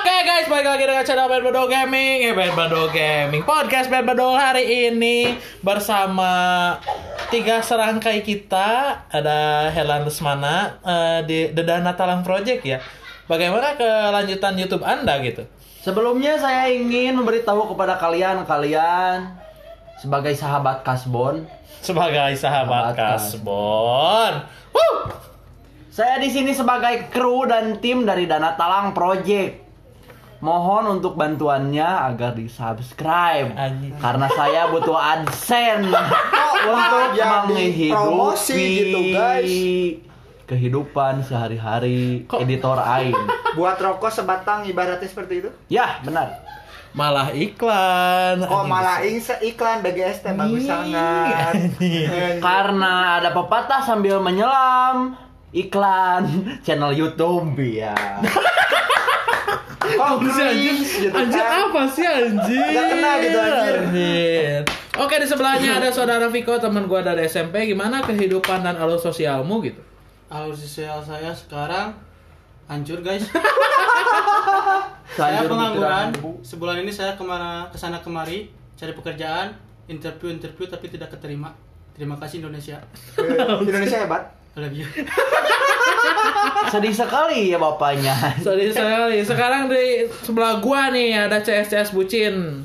Oke guys, balik lagi dengan channel Band Bedol Gaming Eh Band Bedol Gaming Podcast Band Bedol hari ini Bersama Tiga serangkai kita Ada Helan Lesmana eh, Di Dedana Talang Project ya Bagaimana kelanjutan YouTube Anda gitu? Sebelumnya saya ingin memberitahu kepada kalian kalian sebagai sahabat Kasbon, Sebagai sahabat Sahabat Kasbon Woo! saya di sini sebagai kru dan tim dari Dana Talang Project. Mohon untuk bantuannya agar di subscribe karena saya butuh adsense untuk menghidupi gitu, guys. kehidupan sehari-hari editor Aing. Buat rokok sebatang ibaratnya seperti itu. Ya, benar. Malah iklan Kok malah iklan BGS teh bagus sangat. Karena ada pepatah sambil menyelam iklan channel YouTube ya. Apa sih anjir? cringe gitu Anjir kan? apa sih anjir? Nggak kena gitu, anjir. Anjir. Oke di sebelahnya ada saudara Viko teman gua dari SMP. Gimana kehidupan dan alur sosialmu gitu? Alur sosial saya sekarang hancur guys. saya pengangguran. Sebulan ini saya ke mana ke sana kemari cari pekerjaan, interview interview tapi tidak keterima. Terima kasih Indonesia. Indonesia hebat. I love you. Sedih sekali ya bapaknya. Sorry sekali. Sekarang di sebelah gua nih ada CSCS bucin.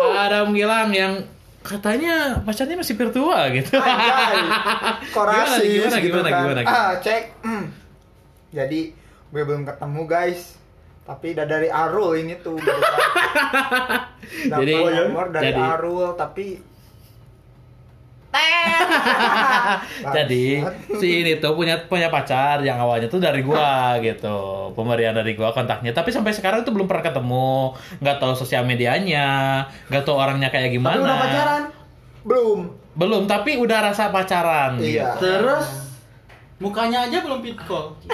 Adam Gilang yang katanya pacarnya masih virtual gitu. Anjay. Korasis Gimana, gitu gimana, kan. gimana, gimana? Ah, cek. Hmm. Jadi gue belum ketemu guys. Tapi udah dari Arul ini tuh. Dapat Jadi- dari jadi- Arul tapi Jadi si ini tuh punya punya pacar yang awalnya tuh dari gua gitu pemberian dari gua kontaknya tapi sampai sekarang tuh belum pernah ketemu nggak tahu sosial medianya nggak tahu orangnya kayak gimana Tapi udah pacaran. belum. belum tapi udah rasa pacaran Iya. gitu. Terus Mukanya aja belum call.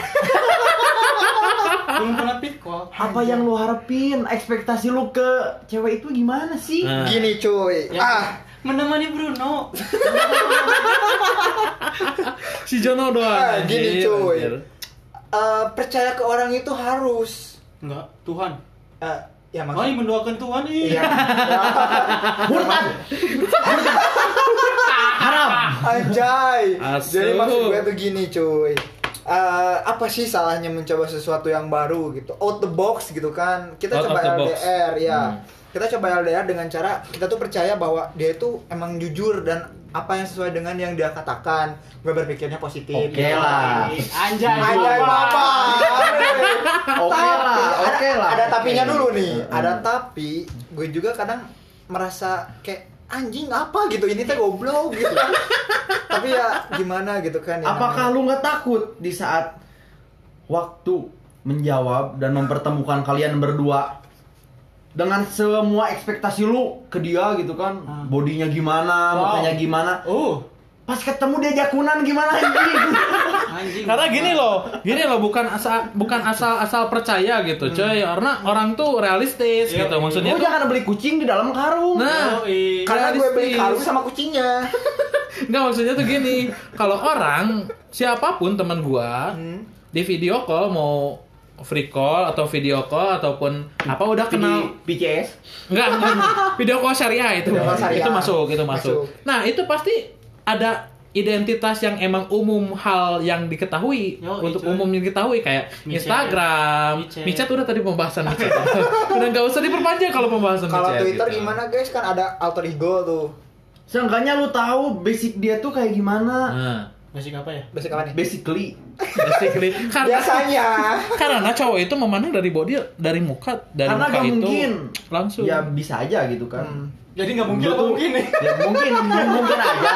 belum pernah call. apa yang lu harapin? Ekspektasi lu ke cewek itu gimana sih? Nah, Gini cuy. Ya, Ah, menemani Bruno. si Jono doang Ah, gini, cuy. anjir. eh, percaya ke orang itu harus Enggak, Tuhan. eh, ya Oh, maksud ini mendoakan Tuhan nih. Iya. Murtad. Haram. Anjay. Asu. Jadi maksud gue tuh gini cuy. Eh, apa sih salahnya mencoba sesuatu yang baru gitu out the box gitu kan kita Out coba the box. LDR ya Hmm. Kita coba LDR dengan cara kita tuh percaya bahwa dia itu emang jujur dan apa yang sesuai dengan yang dia katakan gue berpikirnya positif Oke gitu. lah. Anjay. Anjay papa Oke lah, oke lah. ada tapinya dulu nih Hmm. ada tapi gue juga kadang merasa kayak anjing apa gitu ini teh goblok gitu tapi ya gimana gitu kan ya Apakah lu nggak takut di saat waktu menjawab dan mempertemukan kalian berdua dengan semua ekspektasi lu ke dia gitu kan, Hmm. bodinya gimana, Wow. mukanya gimana, Oh, pas ketemu dia jakunan gimana anjing? anjing. karena gini loh gini loh bukan asal bukan asal asal percaya gitu coy karena orang tuh realistis Iya, gitu iya. maksudnya Lu tuh jangan beli kucing di dalam karung. nah Yoi. karena gue beli realistis. kalung sama kucingnya Nggak maksudnya tuh gini, kalau orang siapa pun teman gua Hmm. di video call mau free call atau video call ataupun apa udah kenal PCS. enggak, enggak video call syariah itu Video call syariah. itu masuk itu masuk. Masuk. Nah itu pasti ada identitas yang emang umum hal yang diketahui Yo, untuk itu. umum yang diketahui kayak Micet. Instagram, Micet. Micet udah tadi pembahasan Micet. udah nggak usah diperpanjang kalau pembahasan kalau Twitter gitu. gimana guys kan ada alter ego tuh Seenggaknya lu tahu basic dia tuh kayak gimana. Nah, Basic apa ya? basic apa nih Basically. basically karena biasanya karena cowok itu memandang dari body dari muka dari Karena muka gak itu mungkin. langsung Ya bisa aja gitu kan. Hmm. Jadi nggak mungkin Lu mungkin nih. Ya mungkin mungkin aja.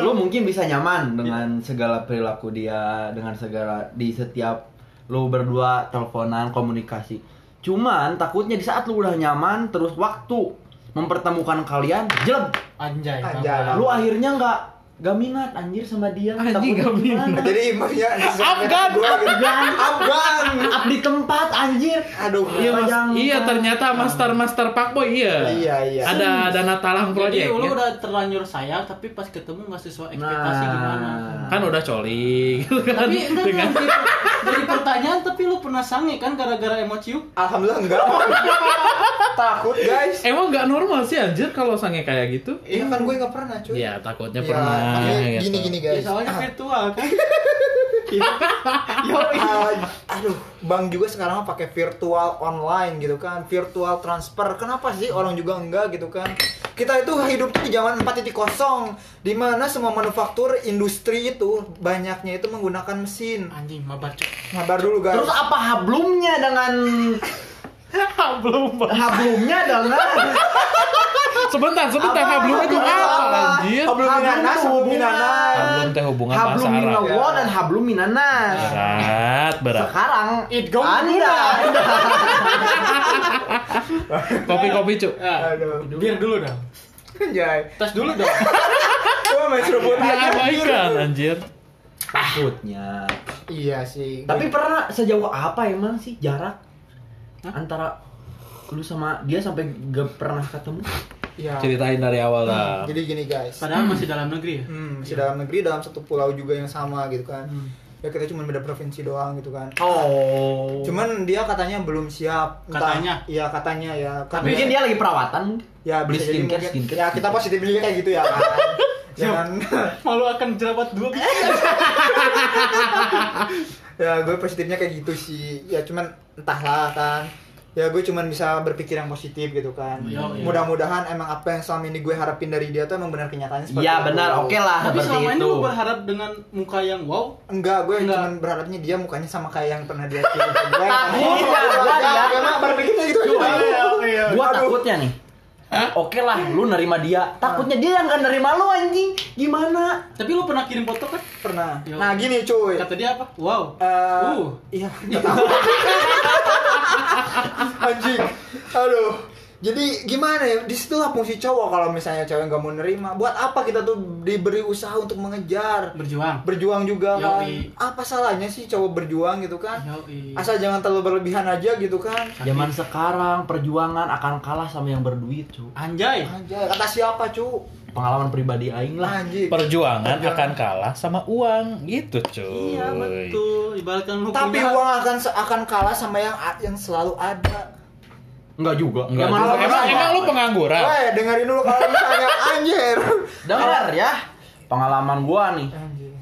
lu mungkin bisa nyaman dengan segala perilaku dia, dengan segala di setiap lu berdua teleponan komunikasi. Cuman takutnya di saat lu udah nyaman terus waktu mempertemukan kalian, jelek. Anjay. Anjay. Lu akhirnya nggak gak minat anjir sama dia. Takutnya gak minat. gimana? jadi maksudnya Afgan, Afgan. Afgan Up di tempat anjir. aduh Iya, mas, Yang- iya ternyata master master Pakboy iya. Iya, iya. Ada dana talang Jadi project. lu ya. udah terlanjur sayang tapi pas ketemu nggak sesuai ekspektasi Nah. gimana? Kan udah coli gitu kan. Tapi dengan Dari pertanyaan tapi lu pernah sange kan gara-gara emosi yuk? Alhamdulillah enggak. Takut guys. Emang nggak normal sih anjir kalau sange kayak gitu? Iya kan gue nggak pernah cuy. Ya takutnya Ya, pernah. Makanya gitu. gini gini Ya guys. soalnya Ah, virtual kan. Yo, ah, aduh, Bang juga sekarang pakai virtual online gitu kan, virtual transfer. Kenapa sih orang juga enggak gitu kan? Kita itu hidup tuh di zaman 4.0 di mana semua manufaktur industri itu banyaknya itu menggunakan mesin. anjing mabar. Mabar dulu guys. Terus apa hablumnya dengan Belum. hablumnya dengan Sebentar, sebentar. Apa? Hablum itu Hablum apa apa? anjir? Hablum minanas, hablum minanas. Hablum teh hubungan bahasa hablum Arab. minallah dan hablum minanas. Berat, berat. Sekarang It go Anda, Kopi-kopi, Cuk. Aduh. biar dulu dong. Anjay. Tas dulu dong. Gua main seruput aja. Diabaikan anjir. takutnya. Iya sih. Tapi pernah sejauh apa emang sih jarak Hah? antara lu sama dia sampai gak pernah ketemu? Iya. Ceritain dari awal lah. Jadi gini guys. Padahal masih dalam negeri ya. Hmm, masih dalam negeri dalam satu pulau juga yang sama gitu kan. Ya kita cuma beda provinsi doang gitu kan. Oh. Cuman dia katanya belum siap. Entah- Katanya? Iya katanya ya. tapi mungkin dia lagi perawatan. ya beli bisa jadi skincare, mungkin- skincare. Ya kita positif juga kayak gitu ya kan. Jangan Malu akan jerawat dua ya gue positifnya kayak gitu sih. Ya cuman entahlah kan. Ya gue cuman bisa berpikir yang positif gitu kan. Iya. Mudah-mudahan emang apa yang selama ini gue harapin dari dia tuh emang benar kenyataannya seperti Iya itu. benar, oke lah Tapi seperti selama ini itu. lu berharap dengan muka yang wow. Enggak, gue Enggak. cuman berharapnya dia mukanya sama kayak yang pernah dia kirim gue. Takutnya, ya. gitu Aduh. takutnya nih. Oke lah, lu nerima dia. Takutnya dia yang gak nerima lu anjing. Gimana? Tapi lu pernah kirim foto kan? Pernah. Yo. Nah, gini cuy. Kata dia apa? Wow. Eh, Uh. iya. Anjing. Aduh. Jadi gimana ya? Di situlah fungsi cowok kalau misalnya cewek nggak mau nerima. Buat apa kita tuh diberi usaha untuk mengejar? Berjuang. Berjuang juga kan. Yoi. Apa salahnya sih cowok berjuang gitu kan? Yoi. Asal jangan terlalu berlebihan aja gitu kan. Zaman sekarang perjuangan akan kalah sama yang berduit, cu. Anjay. Anjay, kata siapa, cu? Pengalaman pribadi aing lah. Anjing. Perjuangan akan kalah sama uang gitu, cuy. Iya betul. Ibaratkan Tapi uang akan akan kalah sama yang yang selalu ada. Enggak juga. Enggak Zaman juga. Emang, emang lu pengangguran? Weh, dengerin dulu kalau misalnya anjir. Dengar ya. Pengalaman gua nih. Anjir.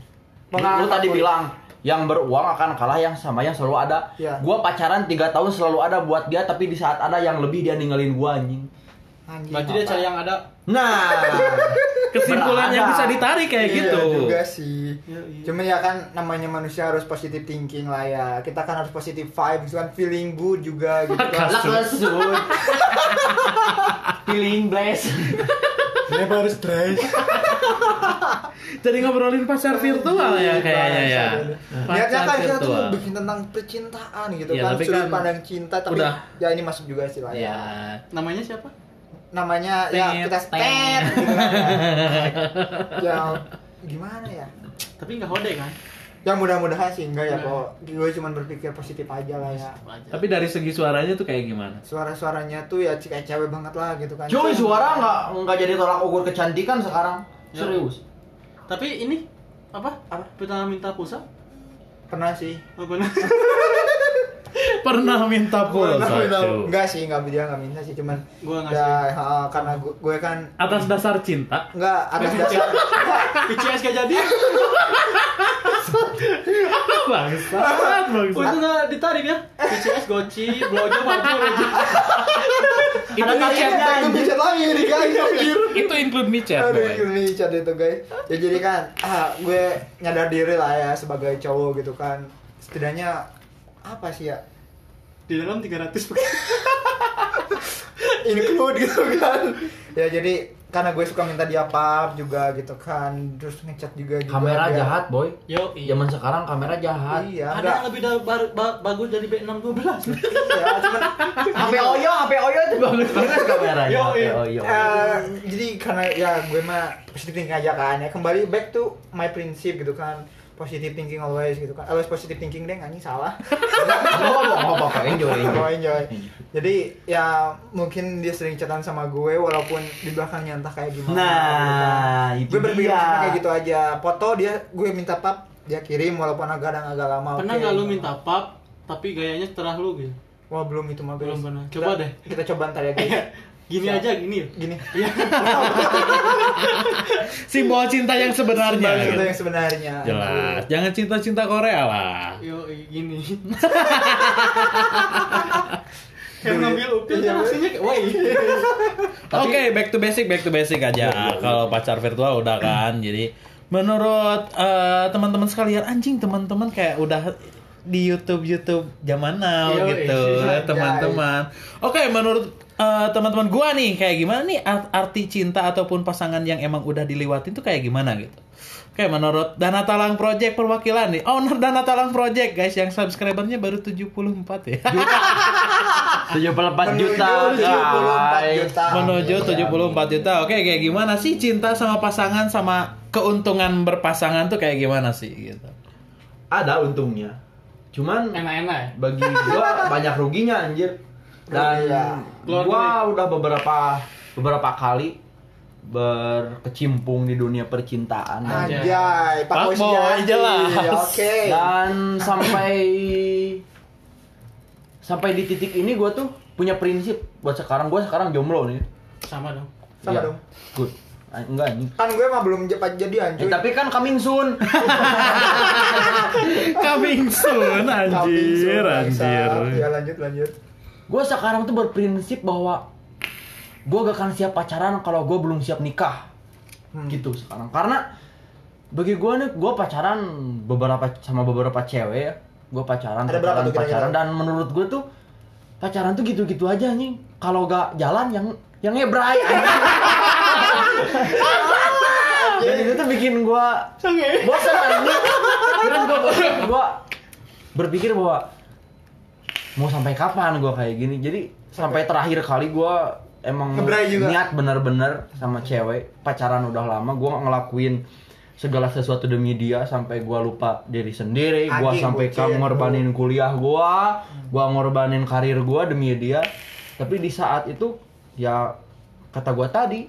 Lu tadi bilang yang beruang akan kalah yang sama yang selalu ada. Iya. Gua pacaran 3 tahun selalu ada buat dia tapi di saat ada yang lebih dia ninggalin gua anjing. Anjing. Berarti dia cari yang ada. Nah, Kesimpulan yang bisa ditarik kayak Iya gitu. juga sih. Iya, iya. Cuman ya kan namanya manusia harus positive thinking lah ya. Kita kan harus positive vibes kan feeling good juga gitu kan. lah kesut. Feeling blessed. Never stress. Jadi ngobrolin pacar virtual ya kayaknya ya. Niatnya kan kita tuh bikin tentang percintaan gitu Iya, kan. tapi Sudut kan pandang cinta tapi udah. ya ini masuk juga sih lah ya. Ya. Namanya siapa? Namanya Tet, ya kita tet gitu kan. ya. ya gimana ya? Tapi nggak hode kan? Ya mudah-mudahan sih enggak ya kok. Gue cuma berpikir positif aja lah ya. Tapi dari segi suaranya tuh kayak gimana? Suara-suaranya tuh ya kayak cewek banget lah gitu kan. Cuy, suara nggak nggak jadi tolak ukur kecantikan sekarang. Ya. Serius. Tapi ini apa? Apa? Pernah minta pulsa? Pernah sih. Oh, pernah. Pernah minta pulsa, Pernah minta- cuy. Enggak sih, enggak dia enggak minta sih, cuman Gua ngasih. ya ha, karena gue, gue kan Atas dasar cinta. enggak atas dasar PCS gak jadi. Bangsat, Oh, bangsat. itu nggak ditarik ya? PCS goci, blowjob aja. Itu ada micet. itu bisa lagi nih guys. Itu include micet, boy. ini chat itu guys. Ya jadi kan ah, gue nyadar diri lah ya sebagai cowok gitu kan. Setidaknya apa sih ya? Di dalam 300 include gitu kan. Ya jadi karena gue suka minta dia pap juga gitu kan. Terus ngechat juga juga. Kamera dia. jahat, boy. Yo, iya. Zaman sekarang kamera jahat. Iya, Ada enggak. yang lebih da- bar- ba- bagus dari B612. Iya, cuman HP Oyo, HP Oyo itu bagus banget kameranya. Yo, HP iya. Oyo. Eh, jadi karena ya gue mah thinking aja kan ya kembali back to my prinsip gitu kan positive thinking always gitu kan always positive thinking deh anjing salah Gak apa-apa. Enjoy, enjoy jadi ya mungkin dia sering chatan sama gue walaupun di belakangnya entah kayak gimana Nah, gitu itu gue berpikir dia. kayak gitu aja foto dia gue minta pap dia kirim walaupun agak kadang agak lama Pernah nggak lu minta pap tapi gayanya setelah lu gitu? wah belum itu mah. Belum pernah. Kita- Coba deh. kita coba ntar ya guys Gini Siap. aja gini. gini Simbol cinta yang sebenarnya. Sebenarnya gitu. yang sebenarnya Jelas. Jangan cinta-cinta Korea lah. Yo gini. Kayak ngambil upil Iya, kan maksudnya kayak woi. Oke, back to basic, back to basic aja. Kalau pacar virtual udah kan. Jadi menurut eh, teman-teman sekalian, anjing teman-teman kayak udah di YouTube YouTube zaman now Yoi, gitu, anjay. teman-teman. Oke, menurut eh, teman-teman gua nih kayak gimana nih art- arti cinta ataupun pasangan yang emang udah diliwatin tuh kayak gimana gitu. Oke, menurut Dana Talang Project perwakilan nih. Owner Dana Talang Project guys yang subscribernya baru 74 ya. 74 juta. Menuju 74 guys. juta. menuju 74 juta. Oke, kayak gimana sih cinta sama pasangan sama keuntungan berpasangan tuh kayak gimana sih gitu. Ada untungnya. Cuman Enak-enak ya. bagi gua banyak ruginya anjir. Dan. Keluar gua udah beberapa beberapa kali berkecimpung di dunia percintaan Anjay, Pak Boy sejati. jelas. Oke. dan sampai sampai di titik ini gua tuh punya prinsip buat sekarang gua sekarang jomblo nih. Sama dong. Sama Iya. dong. Good. Ah, Enggak anjing. Kan gue mah belum cepat jadi Eh, anjir. tapi kan coming soon. Coming soon anjir, anjir. Ya lanjut lanjut. gue sekarang tuh berprinsip bahwa gue gak akan siap pacaran kalau gue belum siap nikah Hmm. gitu sekarang karena bagi gue nih gue pacaran beberapa sama beberapa cewek ya gue pacaran Ada pacaran tuh pacaran dan menurut gue tuh pacaran tuh gitu-gitu aja nih kalau gak jalan yang yang ngebrai anjing. Dan itu tuh bikin gue bosan anjing gue gue berpikir bahwa mau sampai kapan gue kayak gini. Jadi sampai terakhir kali gue emang niat bener-bener sama cewek pacaran udah lama gue ngelakuin segala sesuatu demi dia sampai gue lupa diri sendiri gue Anjing, sampai kamu ngorbanin kuliah gue gue ngorbanin karir gue demi dia. Tapi di saat itu ya kata gue tadi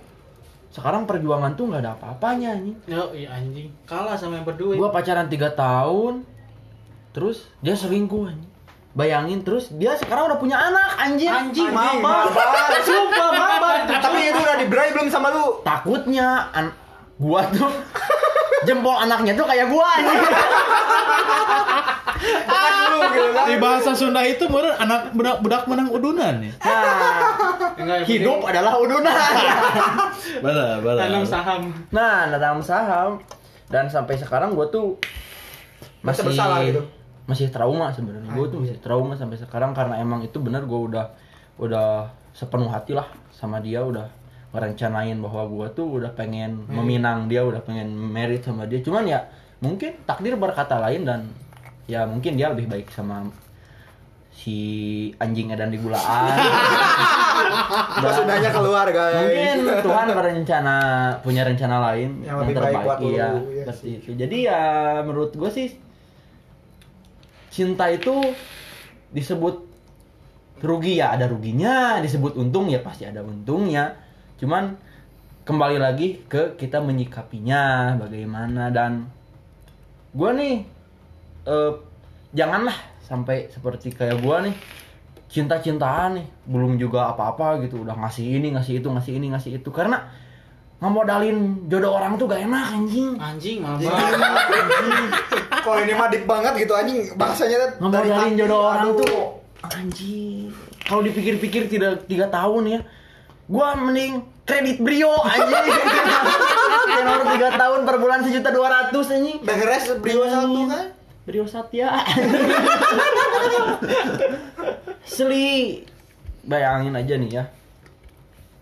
sekarang perjuangan tuh nggak ada apa-apanya nih Yo iya anjing. Kalah sama yang berdua. gue pacaran tiga tahun terus dia selingkuh anjing. bayangin terus dia sekarang udah punya anak anjing Anjing, Anjing, mabar mabar. sumpah mabar Tapi itu udah dibrai belum sama lu? takutnya an gua tuh jempol anaknya tuh kayak gua anjing Lu gitu kan. Di bahasa Sunda itu menurut anak budak budak menang udunan ya. nah hidup adalah udunan Benar, benar. tanam saham. nah nanam saham dan sampai sekarang gua tuh masih bersalah gitu? masih trauma sebenarnya gue tuh masih trauma sampai sekarang karena emang itu benar gue udah udah sepenuh hati lah sama dia udah ngerencanain bahwa gue tuh udah pengen meminang dia udah pengen merit sama dia cuman ya mungkin takdir berkata lain dan ya mungkin dia lebih baik sama si anjing edan di gulaan Pas sudahnya keluar guys. mungkin Tuhan berencana punya rencana lain Yang lebih baik buat lu, iya seperti sih. itu. Jadi ya menurut gue sih cinta itu disebut rugi ya ada ruginya. Disebut untung ya pasti ada untungnya. Cuman kembali lagi ke kita menyikapinya bagaimana. Dan gue nih eh, janganlah sampai seperti kayak gue nih cinta-cintaan nih belum juga apa-apa gitu udah ngasih ini ngasih itu ngasih ini ngasih itu. Karena ngemodalin jodoh orang tuh gak enak anjing. Anjing malah Kalau ini mah deep banget gitu anjing. Bahasanya ngemodalin jodoh orang Aduh. tuh anjing. Kalau dipikir-pikir tidak tiga tahun ya gua mending kredit brio anjing. Tenor tiga tahun per bulan sejuta dua ratus anjing. Beres brio satu kan. Brio satya. Seli. Bayangin aja nih ya.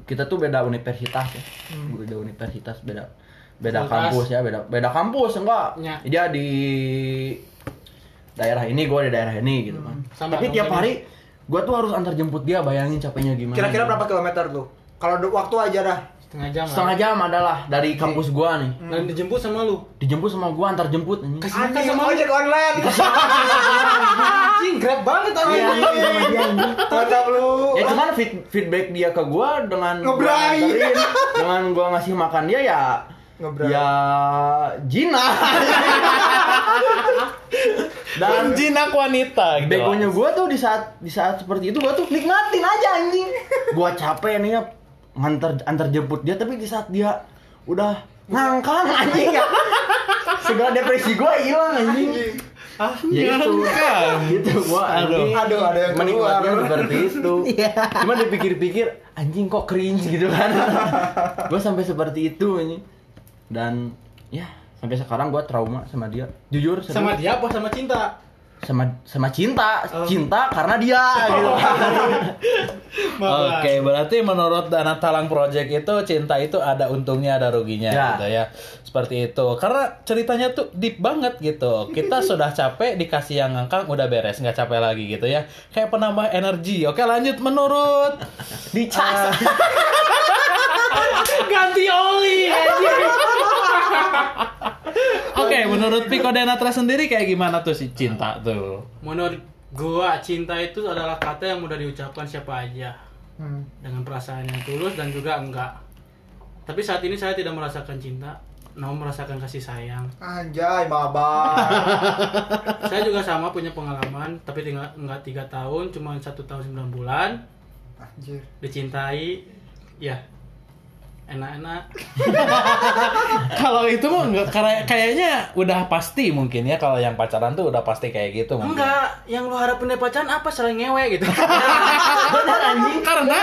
Kita tuh beda universitas ya. Beda universitas beda beda kampus ya beda beda kampus enggak. Ya. dia di daerah ini gue di daerah ini gitu kan. Sama tapi tiap hari gue tuh harus antar jemput dia bayangin capeknya gimana Kira-kira berapa kilometer tuh? Kalau waktu aja dah. Setengah jam setengah lah. jam adalah dari kampus gua nih Dan dijemput sama lu. dijemput sama gua antar jemput anjing Kasih Anjing sama lu. ojek online. Anjing grab banget Iya, anjing. sama dia, anjing. Mantap lu. ya cuman feed- feedback dia ke gua dengan Ngebrai. dengan gua ngasih makan dia ya Ngebrand. Ya Jina. Dan Jinak wanita gitu. begonya gua tuh di saat di saat seperti itu gua tuh nikmatin aja anjing. Gua capek nih ya nganter antar jemput dia tapi di saat dia udah ngangkang anjing ya. Segala depresi gua hilang anjing. Ah, Ya itu. Gitu gua Aduh. anjing. Aduh, ada yang keluar. Menikmatinya seperti itu. Cuma dipikir-pikir anjing kok cringe gitu kan. gua sampai seperti itu anjing. Dan ya sampai sekarang gua trauma sama dia. Jujur serius. Sama dia apa sama cinta? Sama sama cinta, Oh. cinta karena dia gitu. Oke, berarti menurut Dana Talang Project itu cinta itu ada untungnya ada ruginya Ya. gitu ya. Seperti itu. Karena ceritanya tuh deep banget gitu. Kita sudah capek dikasih yang ngangkang udah beres, nggak capek lagi gitu ya. Kayak penambah energi. Oke, lanjut menurut Dicas. ganti oli Oke, menurut Piko Denatra sendiri kayak gimana tuh si cinta tuh? Menurut gua cinta itu adalah kata yang mudah diucapkan siapa aja Hmm. dengan perasaan yang tulus dan juga enggak. Tapi saat ini saya tidak merasakan cinta, namun merasakan kasih sayang. Anjay, mabar. saya juga sama punya pengalaman, tapi tinggal enggak tiga tahun, cuma satu tahun 9 bulan Anjir. dicintai, ya enak-enak. Kalau itu mah enggak karena kayaknya udah pasti mungkin ya kalau yang pacaran tuh udah pasti kayak gitu mungkin. Enggak, yang lu harapin dari pacaran apa selain ngewe gitu. Anjing. karena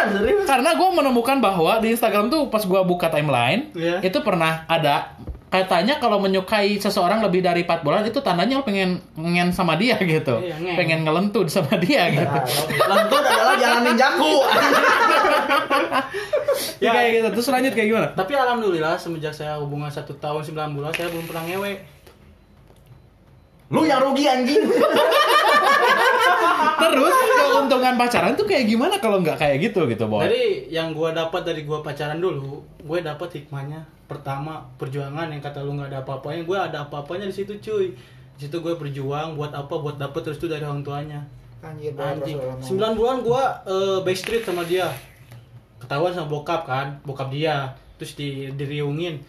karena gue menemukan bahwa di Instagram tuh pas gue buka timeline Iya. itu pernah ada katanya kalau menyukai seseorang lebih dari 4 bulan itu tandanya lo pengen pengen sama dia gitu Iya, ngeng. pengen ngelentut sama dia gitu Lentut adalah jalanin jaku. ya kayak gitu terus lanjut kayak gimana Tapi alhamdulillah semenjak saya hubungan satu tahun 9 bulan saya belum pernah ngewe. Lu yang rugi anjing. terus keuntungan pacaran tuh kayak gimana kalau nggak kayak gitu gitu boy Jadi yang gua dapat dari gua pacaran dulu, gue dapat hikmahnya. Pertama, perjuangan yang kata lu nggak ada apa-apanya, gue ada apa-apanya di situ cuy. Di situ gue berjuang buat apa? Buat dapet terus itu dari orang tuanya. Anjir, Anjing. Rasulullah. 9 bulan gua eh, backstreet sama dia. Ketahuan sama bokap kan, bokap dia. Terus di diriungin.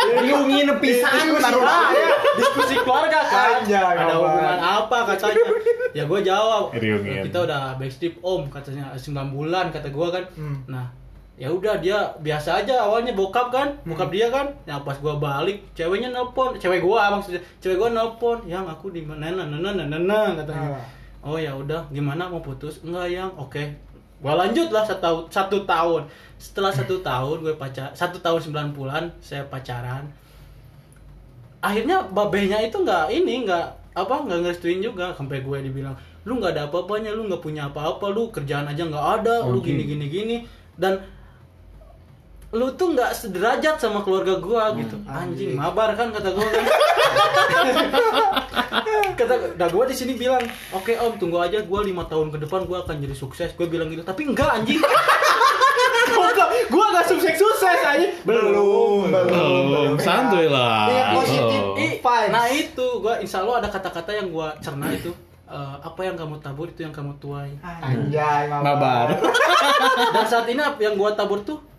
Riungin pisan taruh ya, diskusi keluarga kan. Anjay, ada hubungan apa katanya. Ya gue jawab. Riungin. Kita udah backstreet om katanya 9 bulan kata gue kan. Hmm. Nah, ya udah dia biasa aja awalnya bokap kan, bokap dia kan. Ya pas gua balik, ceweknya nelpon, cewek gua maksudnya, cewek gua nelpon, "Yang aku di mana?" Nah, nah, nah, nah, nah, katanya. Ah. Oh ya udah, gimana mau putus? Enggak yang, oke. Gua lanjut lah satu, tahun- satu tahun. Setelah satu tahun gue pacar, satu tahun sembilan bulan saya pacaran. Akhirnya babehnya itu nggak ini nggak apa nggak ngerestuin juga sampai gue dibilang lu nggak ada apa-apanya lu nggak punya apa-apa lu kerjaan aja nggak ada lu Oke. gini gini gini dan lu tuh nggak sederajat sama keluarga gua gitu. anjing. Anjing. mabar kan kata gua kan. Kata dah gua di sini bilang oke om tunggu aja gua lima tahun ke depan gua akan jadi sukses gue bilang gitu. Tapi enggak anjing. Gua nggak gua nggak sukses sukses anjing. Belum, belum, belum santuy lah. Ingat positif. Oh. Nah itu gua insya Allah ada kata-kata yang gua cerna itu. Eh, apa yang kamu tabur itu yang kamu tuai. Anjay, Mabar. dan saat ini yang gua tabur tuh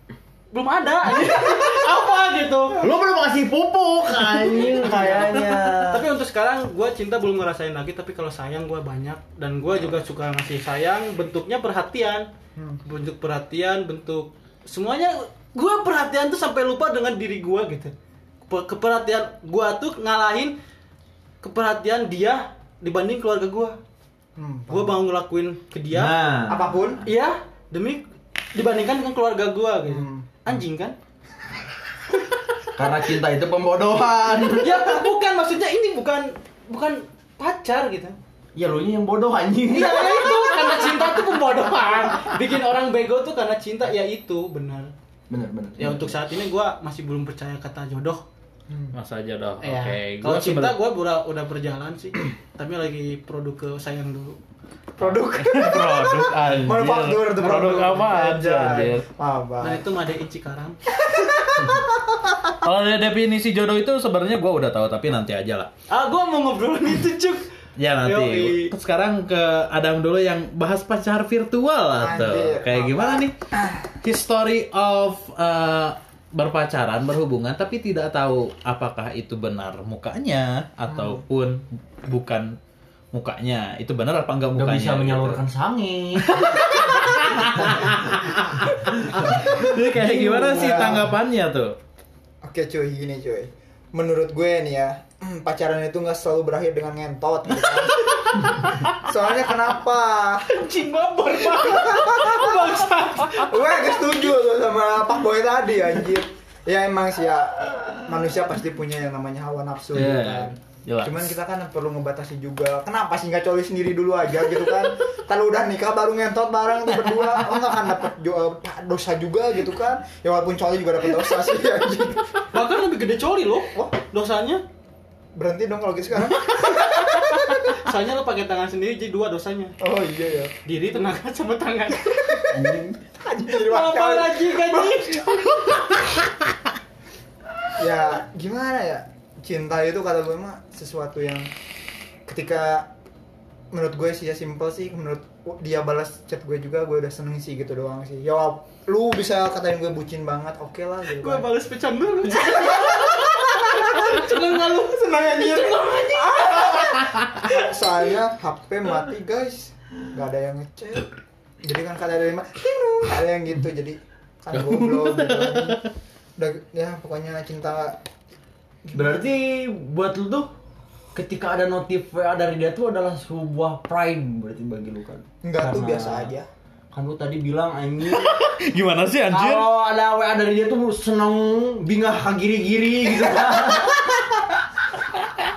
belum ada anjing. apa gitu? Lu belum ngasih pupuk anjing kayaknya. tapi untuk sekarang gue cinta belum ngerasain lagi tapi kalau sayang gue banyak. Dan gue juga suka ngasih sayang bentuknya perhatian. Hmm. bentuk perhatian bentuk semuanya gue perhatian tuh sampai lupa dengan diri gue gitu. Pe- keperhatian gue tuh ngalahin keperhatian dia dibanding keluarga gue Hmm, gue mau ngelakuin ke dia Nah, apa pun. Iya demi dibandingkan dengan keluarga gue gitu. Hmm. Anjing kan karena cinta itu pembodohan. ya bukan maksudnya ini bukan bukan pacar gitu Ya lu yang bodoh anjing. Iya ya itu karena cinta tuh pembodohan. Bikin orang bego tuh karena cinta ya itu benar. Bener bener. Ya untuk saat ini gua masih belum percaya kata jodoh. Mas aja dong. Oke, Ya. gua Kalau cinta gua udah udah berjalan sih. Tapi lagi produk ke sayang dulu. Produk produk anjir. manufaktur produk apa aja anjir. Mabar. Dan itu Made in Cikarang. Kalau dari definisi jodoh itu sebenarnya gua udah tahu tapi nanti aja lah. Ah gua mau ngobrolin itu cuk. Ya nanti. Yoi. Sekarang ke Adam dulu yang bahas pacar virtual. Anjir, Kayak apa? gimana nih? History of uh, berpacaran, berhubungan tapi tidak tahu apakah itu benar mukanya ataupun bukan mukanya. Itu benar apa enggak Nggak mukanya? bisa gitu. menyalurkan sange. Jadi kayak gimana sih tanggapannya tuh? Oke cuy, gini cuy. Menurut gue nih ya, pacaran itu nggak selalu berakhir dengan ngentot gitu kan. Soalnya kenapa? Anjing baper. Gue agak setuju tuh sama Pak Boy tadi anjir. Ya emang sih ya manusia pasti punya yang namanya hawa nafsu gitu Iya, kan. Jelas. Cuman kita kan perlu ngebatasi juga. Kenapa sih nggak coli sendiri dulu aja gitu kan? Kalau udah nikah baru ngentot bareng tuh berdua, lo nggak akan dapet jo- dosa juga gitu kan? Ya walaupun coli juga dapet dosa sih anjir. Bahkan lebih gede coli loh. Wah. Dosanya. Berhenti dong kalau gitu sekarang. Soalnya lo pakai tangan sendiri jadi dua dosanya. Oh iya ya. Diri, tenaga, sama tangan. Anjir, Apa wakil. lagi anjing? ya gimana ya cinta itu kata gue mah sesuatu yang ketika menurut gue sih ya simple sih. Menurut dia balas chat gue juga gue udah seneng sih gitu doang sih. Ya lu bisa katain gue bucin banget oke lah gitu Gue kan. balas pecan dulu. Seneng gak lu? seneng anjir soalnya HP mati guys. Nggak ada yang ngechat. Jadi kan kada ada yang ada yang gitu. Jadi kan goblok gitu udah ya pokoknya cinta Berarti buat lu tuh ketika ada notif WA dari dia tuh adalah sebuah pride berarti bagi lu kan. Enggak tuh, biasa aja. Kan lu tadi bilang anjing Gimana sih anjir? kalau ada WA dari dia tuh seneng bingah kagiri-giri gitu kan.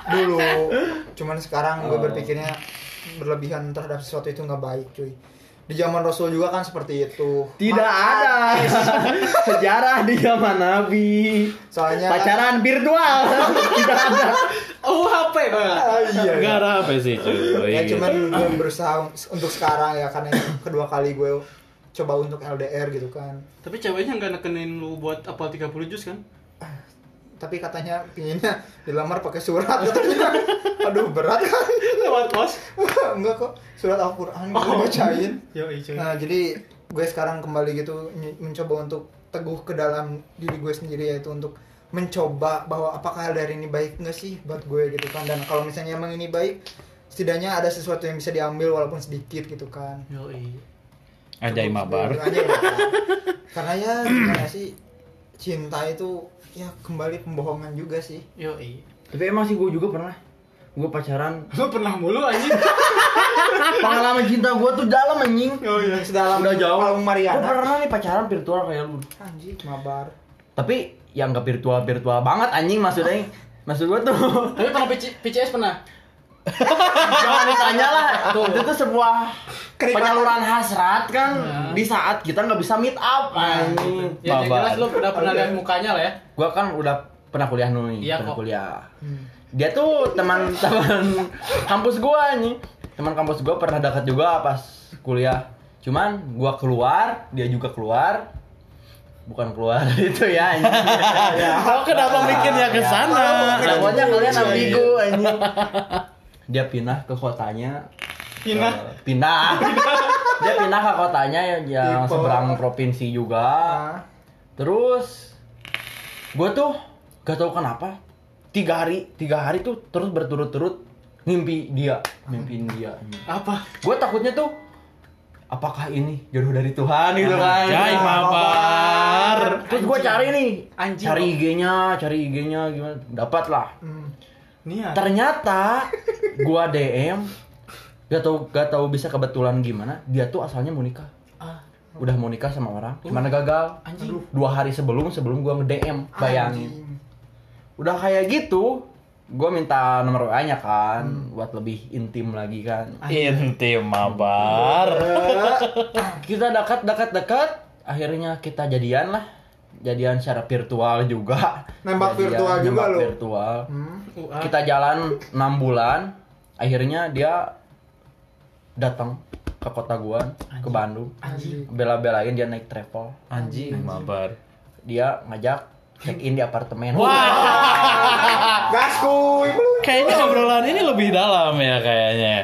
dulu cuman sekarang gue Oh. berpikirnya berlebihan terhadap sesuatu itu nggak baik cuy di zaman Rasul juga kan seperti itu Tidak ada sejarah di zaman Nabi. soalnya Pacaran virtual tidak ada. Oh HP bang. Ah, iya Enggak ada apa sih cuy. ya gitu. cuman gue berusaha untuk sekarang ya karena ini kedua kali gue coba untuk LDR gitu kan Tapi ceweknya nggak nekenin lu buat apal 30 juz kan? Tapi katanya pinginnya dilamar pakai surat katanya aduh berat kan Lewat pos. enggak kok surat Al-Quran gue bacain Yo. Nah, jadi gue sekarang kembali gitu mencoba untuk teguh ke dalam diri gue sendiri yaitu untuk mencoba bahwa apakah dari ini baik nggak sih buat gue gitu kan dan kalau misalnya emang ini baik setidaknya ada sesuatu yang bisa diambil walaupun sedikit gitu kan Yo Anjay mabar. Anjay, mabar. karena ya gimana sih cinta itu ya kembali pembohongan juga sih Yo Tapi emang sih gue juga pernah. Gue pacaran. Lu pernah mulu anjing. Pengalaman cinta gue tuh dalam anjing. oh iya sedalam Udah jauh. Palung Gue Mariana pernah nih pacaran virtual kayak lu. anjing mabar Tapi yang gak virtual virtual banget anjing maksudnya. Maksud gue tuh Tapi pernah PC, PCS pernah? Jangan ditanya lah. Itu tuh sebuah Kenikmatan. penyaluran hasrat kan di saat kita nggak bisa meet up anjing. Ya Mabar. jelas lu udah pernah lihat mukanya lah ya. Gua kan udah pernah kuliah nih, Iya, pernah kok. kuliah. Dia tuh teman-teman kampus gua nih. Teman kampus gua pernah dekat juga pas kuliah. Cuman gua keluar, dia juga keluar. Bukan keluar itu ya anjing. Oh, kenapa mikirnya ke sana? Pokoknya kalian Iya, ambigu anjing. Dia pindah ke kotanya. Pindah? Eh, pindah. dia pindah ke kotanya yang, yang Tipe. seberang provinsi juga. Ah. Terus gue tuh gak tahu kenapa tiga hari tiga hari tuh terus berturut-turut mimpi dia mimpiin dia Apa? gue takutnya tuh apakah ini jodoh dari Tuhan gitu kan Anjay mabar. terus gue cari nih Anjing. cari IG-nya cari IG-nya gimana dapat lah Hmm. Niat. ternyata gue DM gak tau gak tahu bisa kebetulan gimana dia tuh asalnya mau nikah Ah, udah mau nikah sama orang gimana gagal anjing. dua hari sebelum sebelum gue nge DM bayangin Anjing. udah kayak gitu gue minta nomor WA nya kan Hmm. buat lebih intim lagi kan Intim mabar. kita dekat dekat dekat akhirnya kita jadian lah jadian secara virtual juga Nembak Jadian, virtual juga nembak lo. virtual Hmm. Kita jalan enam bulan akhirnya dia datang ke kota gua ke Bandung bela-belain dia naik travel Anjing mabar. dia ngajak check in di apartemen Gaskuy. Kayaknya obrolan ini lebih dalam ya kayaknya.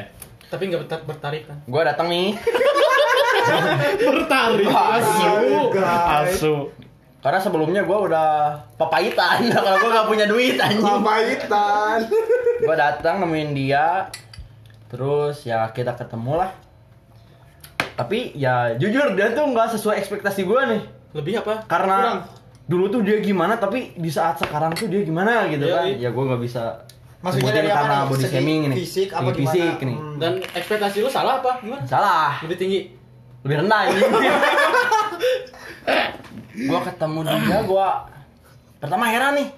Tapi nggak bertar- bertarik kan? gua datang nih Bertarik. Asu. Guys. Asu. Karena sebelumnya gue udah papayitan kalau gue gak punya duit anjing. Pamaitan. gue datang nemuin dia, terus ya kita ketemu lah. Tapi ya jujur dia tuh nggak sesuai ekspektasi gue nih. Lebih apa? Karena Kurang. dulu tuh dia gimana, tapi di saat sekarang tuh dia gimana gitu Iya, kan? iya. Ya gue nggak bisa. Maksudnya dari apa karena nih? body shaming ini. fisik apa Segi gimana? fisik nih. Hmm. Dan ekspektasi lu salah apa? Gimana? Salah. Lebih tinggi. Lebih rendah ini. gua ketemu dia, gua pertama heran nih.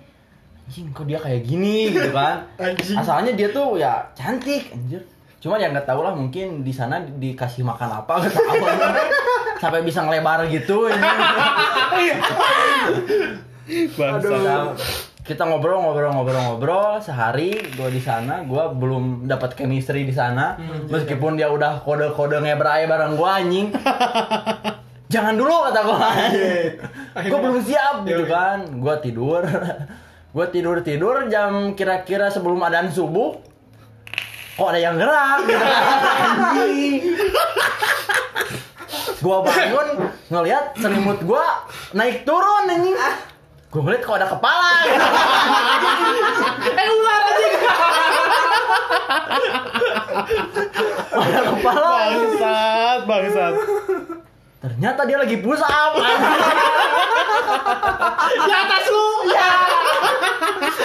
Anjing kok dia kayak gini gitu kan. Anjing. Asalnya dia tuh ya cantik anjir. Cuma ya nggak tahu lah mungkin di sana di- dikasih makan apa nggak tahu. Sampai bisa ngelebar gitu ini. Bangsa. Kita ngobrol ngobrol ngobrol ngobrol. Sehari gue di sana gue belum dapat chemistry di sana. Meskipun dia udah kode kode ngebrai bareng gue anjing. Jangan dulu kata gue gue belum siap gitu kan. Gue tidur. Gue tidur tidur jam kira-kira sebelum adzan subuh. Kok ada yang gerak? Gitu anjing. Gue bangun ngeliat selimut gue naik turun anjing gue ngeliat kok ada kepala gitu. Eh ular aja. ada kepala Bangsat, bangsat. ternyata dia lagi push up Di atas lu. Ya.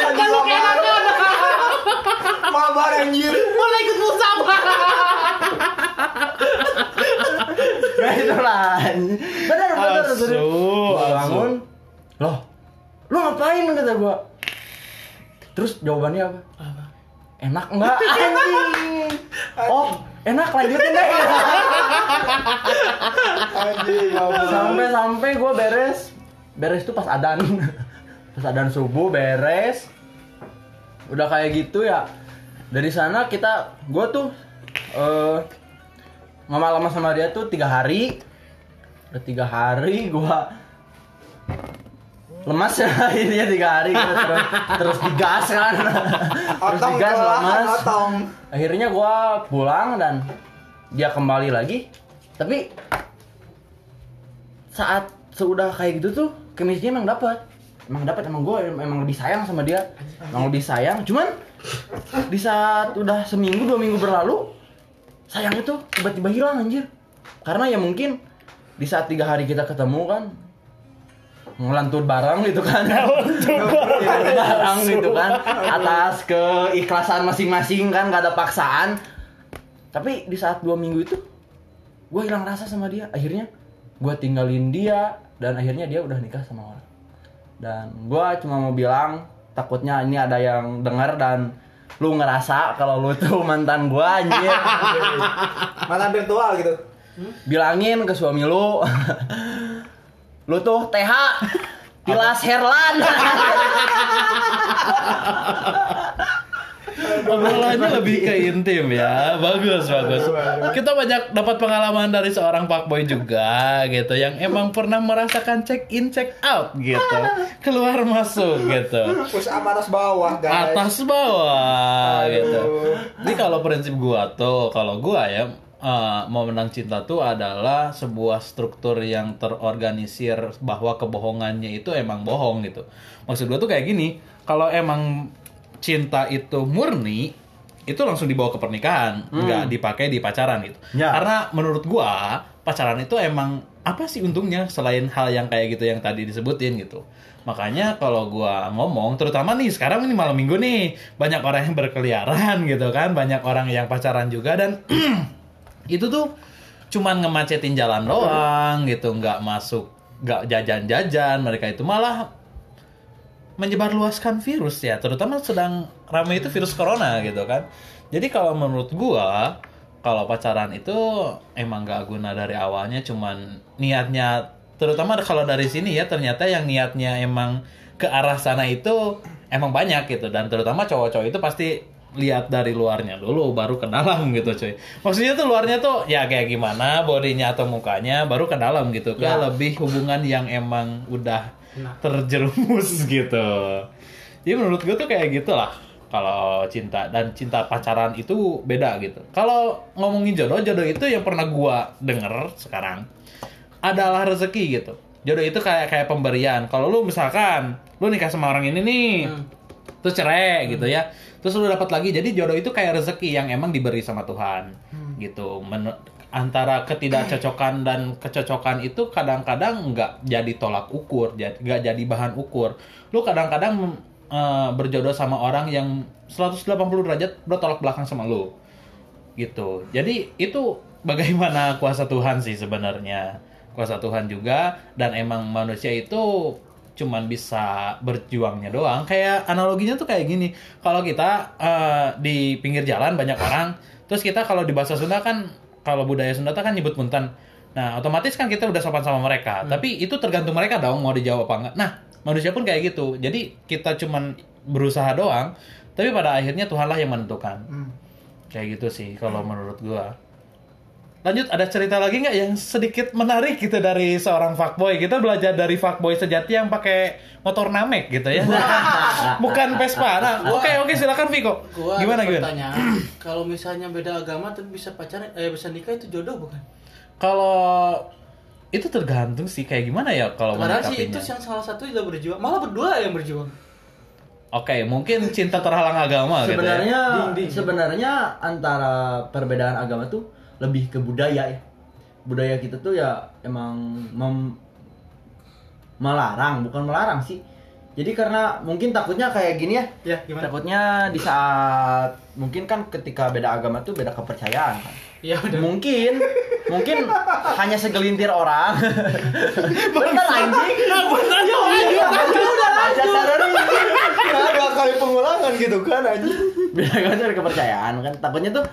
Dan lu keenakan. Mabar anjir. Boleh ikut musam. Nah itu lah Gua asu. bangun Loh Lu ngapain? Kata gua. Terus jawabannya apa? Enak enggak? Anjing. Oh enak lanjutin deh Anjing. mabar. Sampai-sampai gua beres. Beres tuh pas adan. Pas adan subuh beres. Udah kayak gitu ya. Dari sana kita Gua tuh eh Ngomong lama sama dia tuh tiga hari. Udah tiga hari gua lemas ya akhirnya tiga hari terus, terus digas kan. Terus Otong digas lemas. otong. akhirnya gua pulang dan dia kembali lagi. Tapi saat sudah kayak gitu tuh chemistry emang dapat emang dapat emang gue emang lebih sayang sama dia. Emang lebih sayang. Cuman di saat udah seminggu dua minggu berlalu sayang itu tiba-tiba hilang anjir. Karena ya mungkin di saat tiga hari kita ketemu kan ngelantur barang gitu kan. Ngelantur barang gitu kan. Atas keikhlasan masing-masing kan gak ada paksaan. Tapi di saat dua minggu itu gue hilang rasa sama dia. Akhirnya gue tinggalin dia dan akhirnya dia udah nikah sama orang. Dan gue cuma mau bilang takutnya ini ada yang dengar dan lu ngerasa kalau lu tuh mantan gue anjir. Mantan virtual gitu. bilangin ke suami lu lu tuh TH Tilas Herlan Obrolannya lebih ke intim ya. Bagus, bagus. Kita banyak dapat pengalaman dari seorang Pak Boy juga gitu yang emang pernah merasakan check in check out gitu. Keluar masuk gitu. Push up atas bawah, guys. Atas bawah Aduh. gitu. Jadi kalau prinsip gua tuh, kalau gua ya eh, mau menang cinta tuh adalah sebuah struktur yang terorganisir bahwa kebohongannya itu emang bohong gitu. Maksud gua tuh kayak gini, kalau emang cinta itu murni itu langsung dibawa ke pernikahan, nggak dipakai di pacaran gitu. Ya. Karena menurut gua pacaran itu emang apa sih untungnya selain hal yang kayak gitu yang tadi disebutin gitu. Makanya kalau gua ngomong, terutama nih sekarang ini malam minggu nih banyak orang yang berkeliaran gitu kan, banyak orang yang pacaran juga dan itu tuh cuman ngemacetin jalan doang gitu, nggak masuk, nggak jajan-jajan. Mereka itu malah menyebarluaskan virus ya, terutama sedang ramai itu virus corona gitu kan. Jadi kalau menurut gua, kalau pacaran itu emang gak guna dari awalnya, cuman niatnya, terutama kalau dari sini ya ternyata yang niatnya emang ke arah sana itu emang banyak gitu, dan terutama cowok-cowok itu pasti lihat dari luarnya dulu baru ke dalam gitu cuy. Maksudnya tuh luarnya tuh ya kayak gimana bodinya atau mukanya baru ke dalam gitu. Ke Ya. lebih hubungan yang emang udah Nah. terjerumus gitu. Jadi menurut gue tuh kayak gitulah kalau cinta dan cinta pacaran itu beda gitu. Kalau ngomongin jodoh, jodoh itu yang pernah gua denger sekarang adalah rezeki gitu. jodoh itu kayak kayak pemberian kalau lu misalkan lu nikah sama orang ini nih Hmm. terus cerai gitu ya terus lu dapat lagi jadi jodoh itu kayak rezeki yang emang diberi sama Tuhan gitu. Men- antara ketidakcocokan dan kecocokan itu kadang-kadang nggak jadi tolak ukur nggak jadi bahan ukur. Lu kadang-kadang eh, berjodoh sama orang yang 180 derajat bertolak belakang sama lu gitu. Jadi itu bagaimana kuasa Tuhan sih sebenarnya. Kuasa Tuhan juga dan emang manusia itu cuman bisa berjuangnya doang. Kayak analoginya tuh kayak gini. Kalau kita eh, di pinggir jalan banyak orang terus kita kalau di bahasa Sunda kan kalau budaya Sunda kan nyebut punten. Nah otomatis kan kita udah sopan sama mereka. Tapi itu tergantung mereka dong mau dijawab apa enggak. Nah manusia pun kayak gitu. Jadi kita cuman berusaha doang tapi pada akhirnya Tuhanlah yang menentukan. Hmm. Kayak gitu sih kalau menurut gua. Lanjut ada cerita lagi nggak yang sedikit menarik gitu dari seorang fuckboy? Kita belajar dari fuckboy sejati yang pakai motor namek gitu ya. Bukan Vespa. Nah, oke oke silakan Viko. Gua Gimana gimana? Kalau misalnya beda agama tapi bisa pacaran eh bisa nikah itu jodoh bukan? Kalau itu tergantung sih kayak gimana ya kalau Padahal sih itu yang salah satu udah berjuang. Malah berdua yang berjuang. Oke, mungkin cinta terhalang agama gitu ya. sebenarnya Ding, ding. sebenarnya antara perbedaan agama tuh lebih ke budaya ya. Budaya kita tuh ya emang mem- melarang bukan melarang sih. Jadi karena mungkin takutnya kayak gini ya. Ya, gimana? takutnya di saat mungkin kan ketika beda agama tuh beda kepercayaan kan. Ya udah. mungkin mungkin hanya segelintir orang. Bener anjing. Bener, ya udah udah lanjut. Nah, dua kali pengulangan gitu kan anjing. beda agama tuh ada kepercayaan kan. Takutnya tuh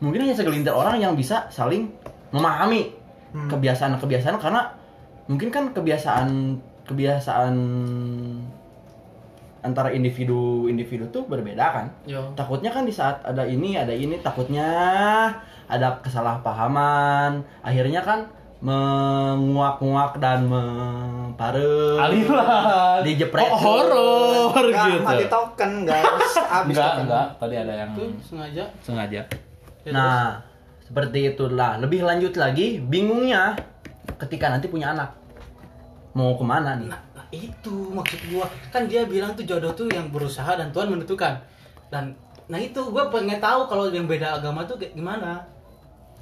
mungkin hanya segelintir orang yang bisa saling memahami Hmm. kebiasaan-kebiasaan karena mungkin kan kebiasaan kebiasaan antara individu-individu tuh berbeda kan Yo. takutnya kan di saat ada ini ada ini takutnya ada kesalahpahaman akhirnya kan menguak-nguak dan mempare Aliran. Dijepret. Oh, horor gitu. mati token guys. Abis Enggak, enggak. Tadi ada yang Itu sengaja. sengaja. Ya, Nah, seperti itulah. Lebih lanjut lagi, bingungnya ketika nanti punya anak. Mau ke mana nih? Nah, nah, itu maksud gua. Kan dia bilang tuh jodoh tuh yang berusaha dan Tuhan menentukan. Dan nah itu gua pengen tahu kalau yang beda agama tuh kayak gimana.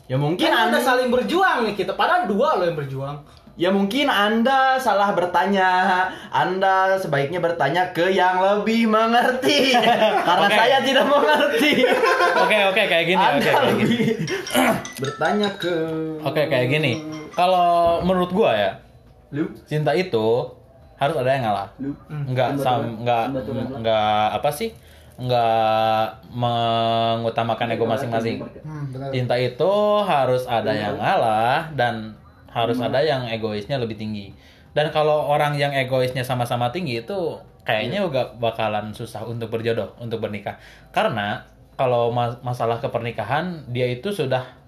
Ya mungkin Kan Anda saling berjuang nih kita. Padahal dua loh yang berjuang. Ya mungkin Anda salah bertanya. Anda sebaiknya bertanya ke yang lebih mengerti. Karena Oke. saya tidak mengerti. Oke, oke kayak gini, Anda oke kayak gini. bertanya ke Oke, kayak gini. Kalau menurut gua ya, Lu, cinta itu harus ada yang ngalah. lu. Enggak Betul, sam enggak enggak apa sih? Enggak mengutamakan ego masing-masing. Hmm. Cinta itu harus ada yang ngalah dan harus ada yang egoisnya lebih tinggi. Dan kalau orang yang egoisnya sama-sama tinggi itu kayaknya juga bakalan susah untuk berjodoh, untuk bernikah. Karena kalau ma- masalah kepernikahan dia itu sudah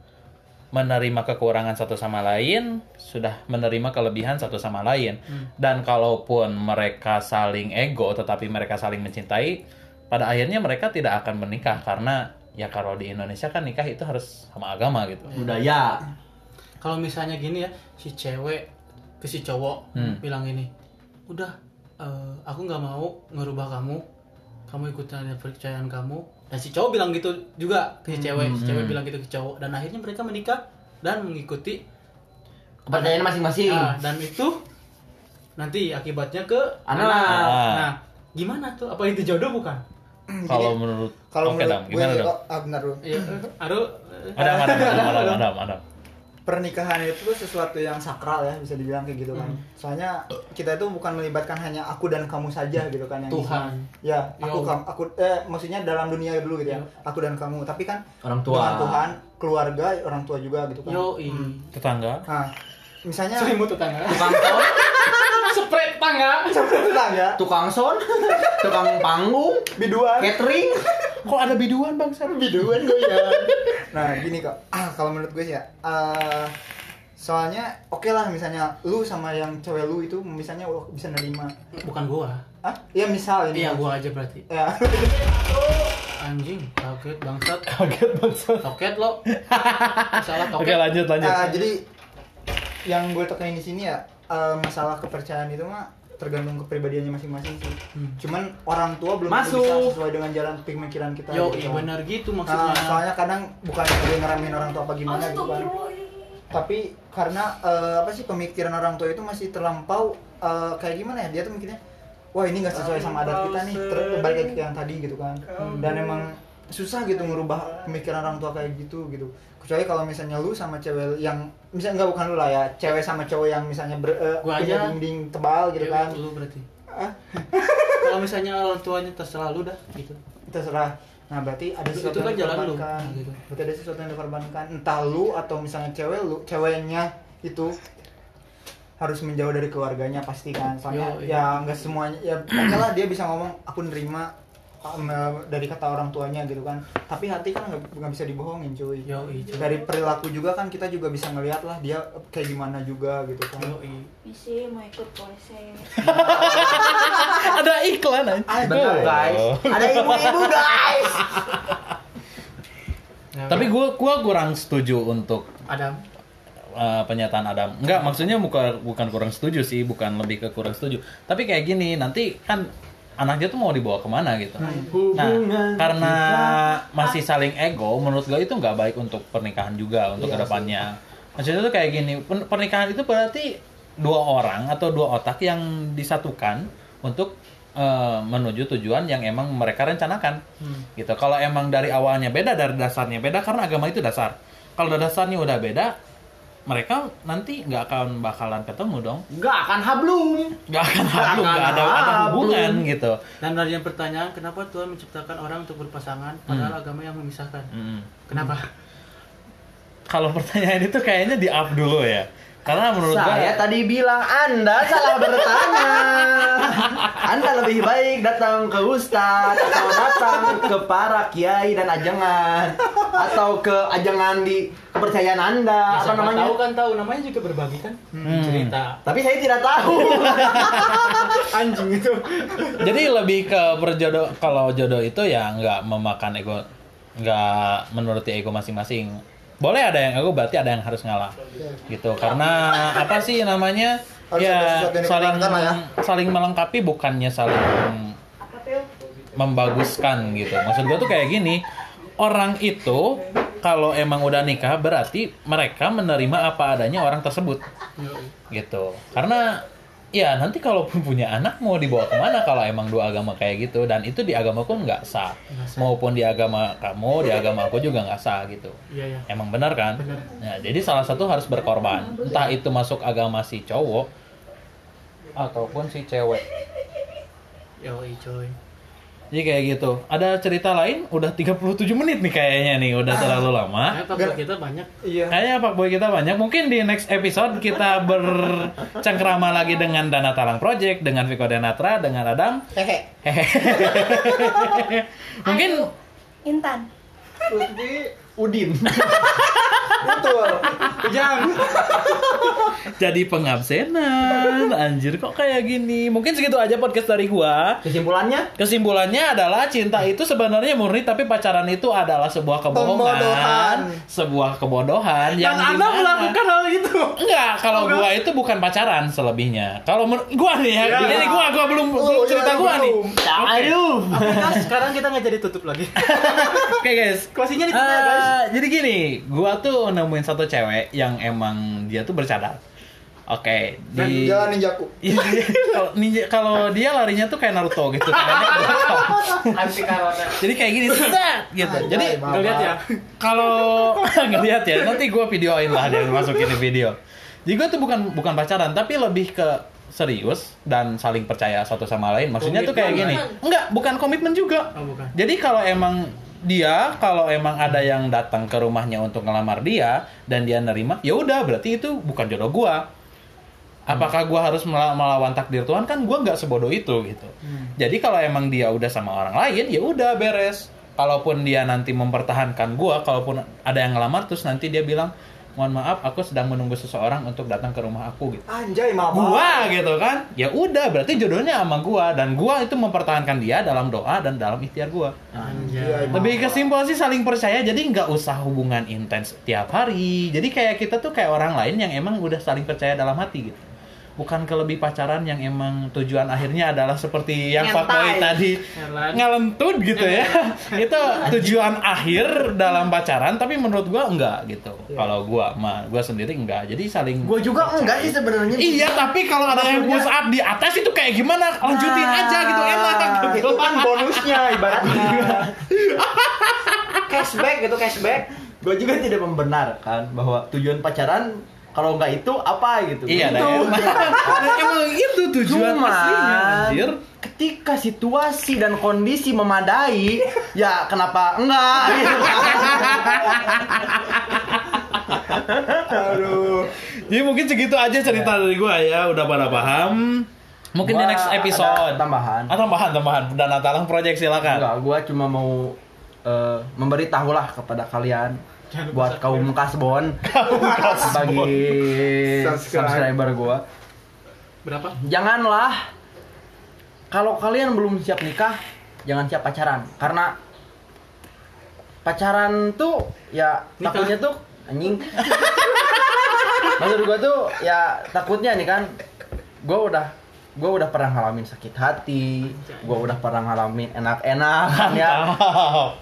menerima kekurangan satu sama lain, sudah menerima kelebihan satu sama lain. Dan kalaupun mereka saling ego tetapi mereka saling mencintai, pada akhirnya mereka tidak akan menikah karena ya kalau di Indonesia kan nikah itu harus sama agama gitu. Budaya. Kalau misalnya gini ya, si cewek ke si cowok Hmm. bilang ini, udah eh, aku nggak mau ngerubah kamu, kamu ikutin aja kepercayaan kamu. Dan si cowok bilang gitu juga ke si cewek, si cewek bilang gitu ke cowok. Dan akhirnya mereka menikah dan mengikuti Kepercayaan masing-masing. Nah, dan itu nanti akibatnya ke Anak. Ah. Nah, gimana tuh? Apa itu jodoh bukan? Kalau menurut Kalau Oke, Dam, menurut gue, gimana dong? oh, ah, benar dulu. Iya, aduh. Ada, ada, ada, ada, ada, ada. Pernikahan itu tuh sesuatu yang sakral ya bisa dibilang kayak gitu kan. Hmm. Soalnya kita itu bukan melibatkan hanya aku dan kamu saja gitu kan yang Tuhan. Ya, aku kamu aku eh maksudnya dalam dunia dulu gitu ya. Aku dan kamu, tapi kan Orang tua. dengan Tuhan, keluarga, orang tua juga gitu kan. Yo, Tetangga. Nah, misalnya Selimut tetangga. Tukang son, Spray tetangga. tetangga, tukang son, tukang panggung, biduan, catering. Kok ada biduan bang? biduan gue ya. Nah, gini kok. Ah, kalau menurut gue sih ya, eh, soalnya oke lah misalnya lu sama yang cewek lu itu misalnya bisa nerima. Bukan gua. Ah, ya misal ini. Iya, gua aja berarti. Ya. Anjing, kaget bangsat. Kaget banget. Toket lo. Salah toket. Oke lanjut lanjut. Ah, jadi yang gue tekanin di sini ya eh, masalah kepercayaan itu mah tergantung kepribadiannya masing-masing sih. Hmm. Cuman orang tua belum Masuk. bisa sesuai dengan jalan pemikiran kita. Yo, gitu iya benar gitu Nah, maksudnya. soalnya kadang bukan dia ngeramein orang tua apa gimana gitu kan. Tapi karena eh, apa sih pemikiran orang tua itu masih terlampau eh, kayak gimana ya? Dia tuh mikirnya wah ini nggak sesuai sama adat kita nih. Ter balik lagi ke yang tadi gitu kan. Dan emang susah gitu merubah pemikiran orang tua kayak gitu gitu. Kecuali kalau misalnya lu sama cewek yang misalnya enggak bukan lu lah ya, cewek sama cowok yang misalnya ber, eh, Gua punya aja. dinding tebal gitu kan. Lu berarti. Ah, Kalau misalnya orang tuanya terserah lu dah gitu. terserah. Nah, berarti ada Itu- sesuatu itu kan yang jalan lu. dikorbankan. Nah, gitu. Berarti ada sesuatu yang dikorbankan. Entah lu atau misalnya cewek lu, ceweknya itu harus menjauh dari keluarganya pasti kan. Soalnya Yo, iya. ya nggak semuanya ya lah dia bisa ngomong aku nerima dari kata orang tuanya gitu kan. Tapi hati kan nggak bisa dibohongin cuy. Yo, iya. Dari perilaku juga kan kita juga bisa ngeliat lah dia kayak gimana juga gitu kan. Yo, iya. Misi mau ikut puasa. Ada iklan aja. Benar guys. Ada ibu-ibu guys. Ya, Tapi gue gua kurang setuju untuk Adam. uh, pernyataan Adam. Enggak, maksudnya bukan bukan kurang setuju sih, bukan lebih ke kurang setuju. Tapi kayak gini, nanti kan anaknya tuh mau dibawa ke mana gitu. Nah, Hubungan karena masih saling ego, menurut gue itu nggak baik untuk pernikahan juga untuk Iya ke depannya. Maksudnya tuh kayak gini, pernikahan itu berarti dua orang atau dua otak yang disatukan untuk uh, menuju tujuan yang emang mereka rencanakan Hmm. gitu. Kalau emang dari awalnya beda dari dasarnya beda karena agama itu dasar. Kalau dasarnya udah beda, mereka nanti nggak akan bakalan ketemu dong. Nggak akan hablum. Nggak akan hablum, nggak ada, ada hablum. hubungan gitu. Dan dari yang pertanyaan, kenapa Tuhan menciptakan orang untuk berpasangan, padahal Hmm. agama yang memisahkan? Mm. Kenapa? Kalau pertanyaan itu kayaknya di up dulu ya. Karena menurut Saya gua tadi bilang Anda salah bertanya. Anda lebih baik datang ke ustadz atau datang ke para kiai dan ajangan atau ke ajangan di kepercayaan Anda apa Siapa namanya? tahu kan tahu namanya juga berbagi kan Hmm. cerita. Tapi saya tidak tahu. Anjing itu. jadi lebih ke berjodoh kalau jodoh itu ya nggak memakan ego nggak menuruti ego masing-masing boleh ada yang ego berarti ada yang harus ngalah. Gitu karena apa sih namanya? Harus ya saling ya. saling melengkapi bukannya saling membaguskan gitu. Maksud gua tuh kayak gini orang itu kalau emang udah nikah berarti mereka menerima apa adanya orang tersebut. Gitu. Karena ya nanti kalau punya anak mau dibawa ke mana kalau emang dua agama kayak gitu dan itu di agamaku nggak sah sah. maupun di agama kamu di agama aku juga nggak sah gitu Iya ya. emang benar kan Benar. nah, jadi salah satu harus berkorban entah itu masuk agama si cowok ataupun si cewek Yo, coy. Jadi kayak gitu ada cerita lain udah 37 menit nih kayaknya nih udah terlalu lama Nah, pak kita banyak. Iya. Kayaknya Pak Boy kita banyak. Mungkin di next episode kita bercengkrama lagi dengan Dana Talang Project, dengan Viko Denatra, dengan Adam. Hehe. Hehehe. Mungkin Intan. Lutfi Udin. betul. Jangan. jadi pengabsenan. Anjir kok kayak gini. Mungkin segitu aja podcast dari gua. Kesimpulannya? Kesimpulannya adalah cinta itu sebenarnya murni tapi pacaran itu adalah sebuah kebohongan, Pembodohan. sebuah kebodohan yang Dan Anda dimana- melakukan hal itu. Enggak, kalau gua itu bukan pacaran selebihnya. Kalau gua nih ya, Ya. ini gua gua belum Oh, belum cerita gua nih. belum. Oke. Aduh. Sekarang kita nggak jadi tutup lagi. Oke guys. Closingnya ditutup ya, guys. Jadi gini, gua tuh nemuin satu cewek yang emang dia tuh bercadar. Oke, di Jalan ninjaku. Iya, iya. kalau ninja kalau dia larinya tuh kayak Naruto gitu. Anti corona. Jadi kayak gini, set, gitu. Anjay, Jadi Bapak. Nggak lihat ya? kalau ngelihat ya nanti gue videoin lah dia masukin di video jadi gue tuh bukan bukan pacaran tapi lebih ke serius dan saling percaya satu sama lain maksudnya tuh kayak gini enggak bukan komitmen juga Oh, bukan. jadi kalau emang dia kalau emang ada yang datang ke rumahnya untuk ngelamar dia dan dia nerima ya udah berarti itu bukan jodoh gua. Apakah gua harus mela- melawan takdir Tuhan? Kan gua nggak sebodoh itu gitu. Jadi kalau emang dia udah sama orang lain ya udah beres. Kalaupun dia nanti mempertahankan gua kalaupun ada yang ngelamar terus nanti dia bilang mohon maaf aku sedang menunggu seseorang untuk datang ke rumah aku gitu. Anjay, mama. gua gitu kan? Ya udah berarti jodohnya sama gua. Dan gua itu mempertahankan dia dalam doa dan dalam ikhtiar gua. Anjay. Lebih ke simpel sih saling percaya. Jadi nggak usah hubungan intens tiap hari. Jadi kayak kita tuh kayak orang lain yang emang udah saling percaya dalam hati gitu bukan ke lebih pacaran yang emang tujuan akhirnya adalah seperti yang fuckboy tadi. Helan. ngelentut gitu ya. Itu tujuan akhir dalam pacaran tapi menurut gua enggak gitu. Kalau gua mah gua sendiri enggak. Jadi saling Gue juga enggak sih sebenarnya. Iya, tapi kalau ada yang push up di atas itu kayak gimana? Lanjutin Nah, aja gitu enak gitu. itu kan bonusnya ibaratnya. Cashback gitu cashback. Gue juga tidak membenarkan bahwa tujuan pacaran kalau nggak itu apa gitu. Iya, itu. emang, emang itu tujuan Cuman, aslinya, anjir. ketika situasi dan kondisi memadai, ya kenapa enggak? Gitu. aduh Jadi mungkin segitu aja cerita dari gua ya, udah pada paham. Mungkin di Gua next ada episode. tambahan. Ah, tambahan, tambahan. Dan Natalang Project silakan. Enggak, gue cuma mau eh, memberitahulah kepada kalian buat kaum kasbon bagi Subscribe. subscriber gue Berapa? janganlah. Kalau kalian belum siap nikah jangan siap pacaran. Karena pacaran tuh ya Nikah. takutnya tuh anjing. Maksud gue tuh ya takutnya nih kan gue udah gue udah pernah ngalamin sakit hati gue udah pernah ngalamin enak-enak ya.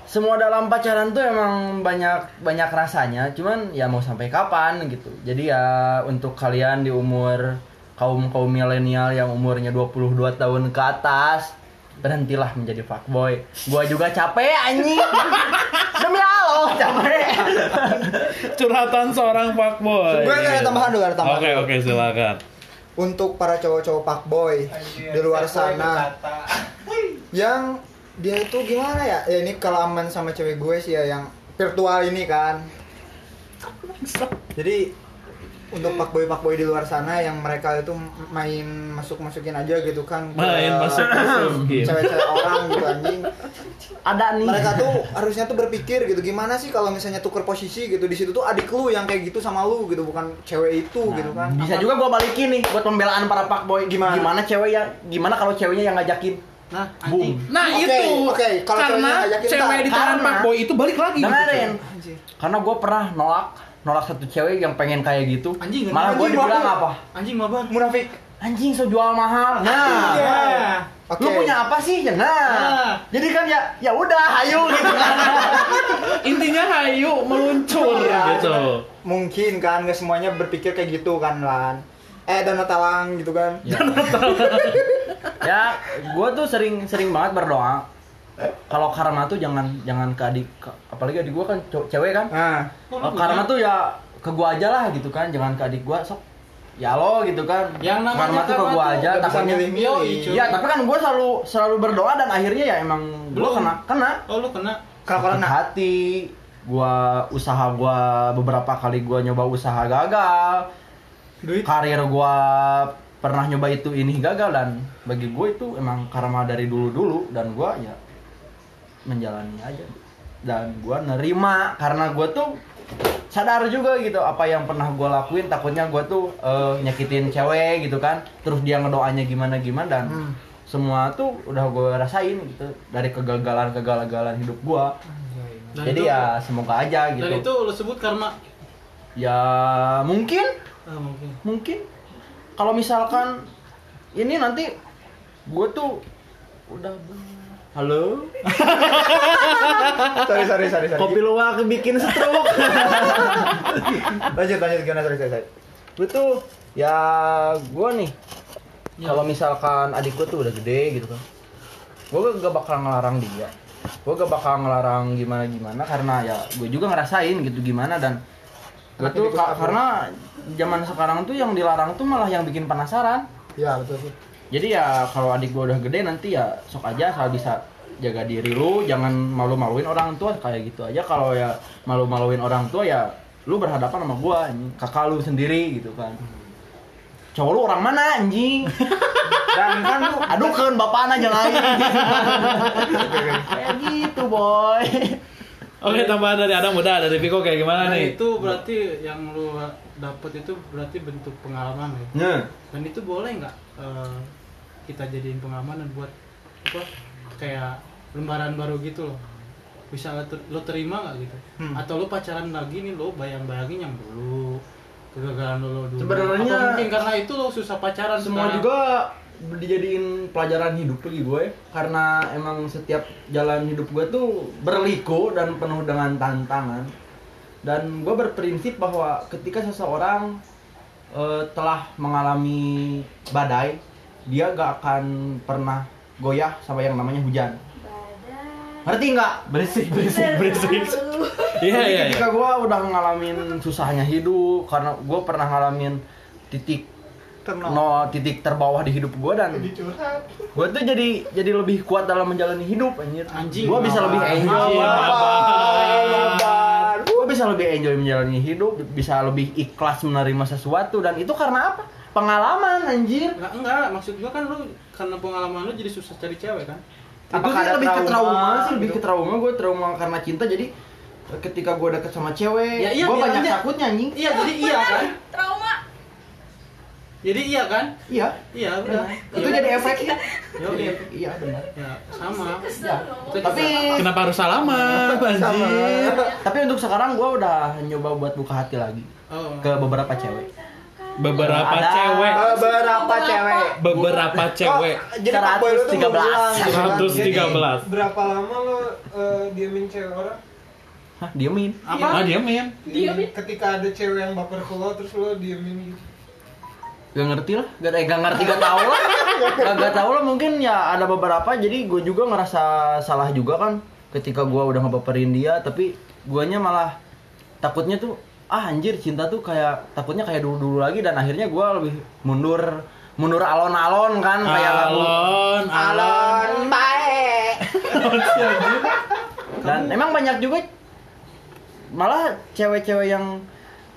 Semua dalam pacaran tuh emang banyak banyak rasanya cuman ya mau sampai kapan gitu. Jadi ya untuk kalian di umur kaum kaum milenial yang umurnya 22 tahun ke atas berhentilah menjadi fuckboy. Gua juga capek anjing. Demi Allah capek. Curhatan seorang fuckboy. gue ada tambahan dulu ada tambahan. Oke, oke, silakan. Untuk para cowok-cowok fuckboy di luar sana. yang dia itu gimana ya? Ya ini kalau aman sama cewek gue sih ya yang virtual ini kan. Jadi untuk fuckboy fuckboy di luar sana yang mereka itu main masuk masukin aja gitu kan ke Main masuk-masukin. cewek-cewek orang gitu anjing ada nih mereka tuh harusnya tuh berpikir gitu gimana sih kalau misalnya tuker posisi gitu di situ tuh adik lu yang kayak gitu sama lu gitu bukan cewek itu gitu kan bisa juga gua balikin nih buat pembelaan para fuckboy Gimana? gimana cewek yang gimana kalau ceweknya yang ngajakin Nah, boom anjing. Nah, Oke, itu. oke. Kalau karena ceweknya ngajakin cewek di tangan Karena- fuckboy itu balik lagi. gitu. dengerin Anjir. karena gue pernah nolak nolak satu cewek yang pengen kayak gitu Anjing, malah gue dibilang maaf. apa Anjing mabar. munafik anjing so jual mahal nah Iya. Oke. lu punya apa sih nah, Nah. jadi kan ya ya udah ayo gitu kan Intinya hayu meluncur Iya. gitu. mungkin kan nggak semuanya berpikir kayak gitu kan lan eh dan talang gitu kan ya gue tuh sering sering banget berdoa kalau karma tuh jangan jangan ke adik ke- apalagi adik gue kan cewek kan? Nah Kalau karma tuh ya ke gua aja lah gitu kan jangan ke adik gua sok ya lo gitu kan. Yang namanya karma tuh ke gua tuh aja takutnya. Iya, tapi kan gua selalu selalu berdoa dan akhirnya ya emang gua Belum. kena kena. Oh, lu kena. kalau sakit kena. hati gua usaha gua beberapa kali gua nyoba usaha gagal. Duit? Karir gua pernah nyoba itu ini gagal dan bagi gue itu emang karma dari dulu dulu dan gua ya menjalani aja. Dan gua nerima karena gua tuh sadar juga gitu apa yang pernah gua lakuin. Takutnya gua tuh eh, nyakitin cewek gitu kan. Terus dia ngedoanya gimana gimana dan Hmm. semua tuh udah gue rasain gitu dari kegagalan kegagalan hidup Dan jadi itu- ya semoga aja gitu. Dan itu lu sebut karma. ya mungkin. Ah, mungkin. mungkin. Kalau misalkan ini nanti gue tuh udah halo? Sorry sorry sorry sorry. Kopi luwak bikin stroke. Lanjut lanjut gimana? Sorry sorry, sorry. gue tuh ya gue nih kalau misalkan adik gue tuh udah gede gitu kan gue gak bakal ngelarang dia. Gue gak bakal ngelarang gimana gimana karena ya gue juga ngerasain gitu gimana dan gue tuh karena zaman sekarang tuh yang dilarang tuh malah yang bikin penasaran. Ya betul sih Jadi ya kalau adik gue udah gede nanti ya sok aja asal bisa jaga diri lu, jangan malu-maluin orang tua kayak gitu aja. Kalau ya malu-maluin orang tua ya lu berhadapan sama gua, anjing. kakak lu sendiri gitu kan. Cowok lu orang mana anjing? dan kan lu Aduh kan bapak aja lain. Kayak gitu boy. Oke, tambahan dari Adam udah, dari Piko kayak gimana Dan nih? itu berarti yang lu dapet itu berarti bentuk pengalaman ya. Nah, Dan itu boleh nggak eh, kita jadiin pengalaman dan buat apa kayak lembaran baru gitu loh. Bisa lo ter- lo terima nggak gitu? Hmm. Atau lo pacaran lagi nih lo bayang-bayangin yang dulu Kegagalan lo dulu. Sebenarnya- mungkin karena itu lo susah pacaran semua sekarang? juga dijadiin pelajaran hidup bagi gue karena emang setiap jalan hidup gue tuh berliku dan penuh dengan tantangan dan gue berprinsip bahwa ketika seseorang eh, telah mengalami badai dia gak akan pernah goyah sama yang namanya hujan. Ngerti nggak? Berisik berisik berisik. Iya, Jadi iya, ketika iya. gue udah ngalamin susahnya hidup karena gue pernah ngalamin titik Ternol. no titik terbawah di hidup gue dan gue tuh jadi jadi lebih kuat dalam menjalani hidup anjir. Anjing. gue bisa lebih enjoy. Gue bisa lebih enjoy menjalani hidup bisa lebih ikhlas menerima sesuatu dan itu karena apa pengalaman anjir Enggak, enggak, maksud gua kan lu karena pengalaman lu jadi susah cari cewek kan? itu Apakah sih lebih ke trauma sih lebih gitu? ke trauma gue trauma karena cinta jadi ketika gue deket sama cewek Ya, iya, gue iya, banyak iya. takutnya anjing Iya, jadi iya kan? Trauma. Jadi iya kan? iya Iya, udah. itu jadi efeknya Yo, Jadi iya. efek- iya benar Ya, sama. Ya, tapi Kenapa harus salaman, anjir? tapi untuk sekarang gue udah nyoba buat buka hati lagi Oh. ke beberapa cewek. Beberapa Ada. cewek, Beberapa cewek. beberapa cewek. Oh, jadi 113. mau bilang, gitu kan. 113. Berapa lama lo eh, diemin cewek orang? Hah, diemin. Ah, dia men. Diemin. Ketika ada cewek yang baper ke lo terus lo diemin gitu. Gak ngerti lah, gak, eh, gak ngerti, gak tau lah Gak, gak tau lah, mungkin ya ada beberapa Jadi gue juga ngerasa salah juga kan Ketika gue udah ngebaperin dia Tapi guanya malah takutnya tuh Ah anjir, cinta tuh kayak Takutnya kayak dulu-dulu lagi Dan akhirnya gue lebih mundur Mundur alon-alon kan Kayak lagu Alon, alon. baik. Dan emang banyak juga malah cewek-cewek yang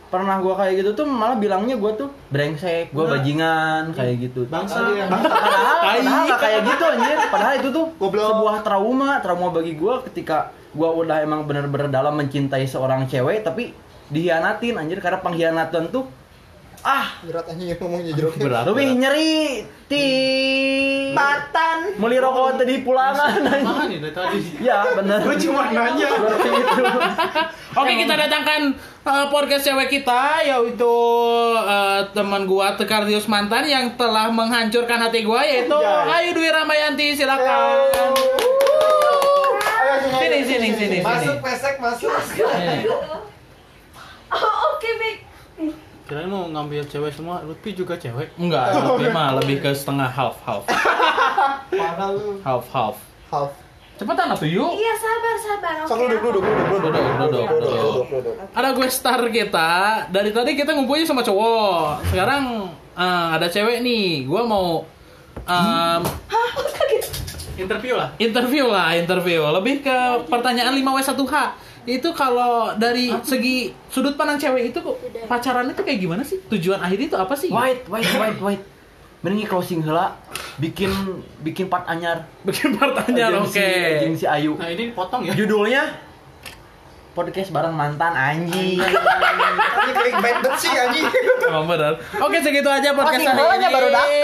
pernah gua kayak gitu tuh malah bilangnya gua tuh brengsek, gua bajingan kayak gitu. Bangsa. Yang Padahal, padahal nggak kayak gitu anjir. Padahal itu tuh Goblok. sebuah trauma, trauma bagi gua ketika gua udah emang bener-bener dalam mencintai seorang cewek tapi dihianatin anjir karena pengkhianatan tuh ah Berat anjing ngomongnya jeruk. Berat. lebih nyeri ti Tatan. Meli rokok tadi pulangan anjing. Mana nih dari tadi? Ya bener Gue cuma nanya. Oke, kita datangkan uh, podcast cewek kita yaitu uh, teman gua Tekardius mantan yang telah menghancurkan hati gua yaitu Ayu Dwi Ramayanti silakan. Ayo Sini sini sini sini. Masuk pesek masuk. Oh, oke, baik. Kirain mau ngambil cewek semua, Lutfi juga cewek. Enggak, lebih mah lebih ke setengah half half Parah lu. half half. Half. Cepetan atuh yuk. Iya, sabar, sabar. Oke. Sok duduk duduk duduk duduk. Duduk, duduk, duduk. duduk. Ada gue star kita. Dari tadi kita ngumpulnya sama cowok. Sekarang eh, ada cewek nih. Gua mau em, Interview lah. interview lah, interview. Lebih ke pertanyaan 5W1H. Itu kalau dari segi sudut pandang cewek itu kok pacaran itu kayak gimana sih? Tujuan akhir itu apa sih? Wait, wait, wait, wait. Mending closing heula. Bikin bikin part anyar. Bikin pertanyaan, Jeung oke. si Ayu. Nah, ini potong ya. Judulnya podcast bareng mantan anjing. Ini clickbait banget sih anjing. Emang benar. Oke segitu aja podcast hari ini. baru dah.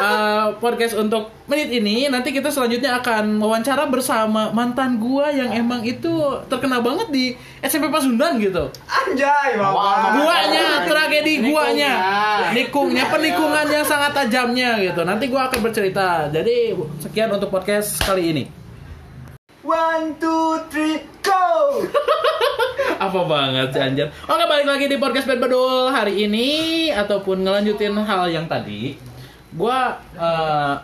Eh, podcast untuk menit ini nanti kita selanjutnya akan wawancara bersama mantan gua yang emang itu terkenal banget di SMP Pasundan gitu. Anjay, bapak. Guanya, tragedi guanya, Nikungnya. nikungnya, penikungan yang sangat tajamnya gitu. Nanti gua akan bercerita. Jadi sekian untuk podcast kali ini. One, two, three, go. Apa banget sih anjir. Oke balik lagi di podcast Bad Bedul hari ini Ataupun ngelanjutin hal yang tadi Gua eh,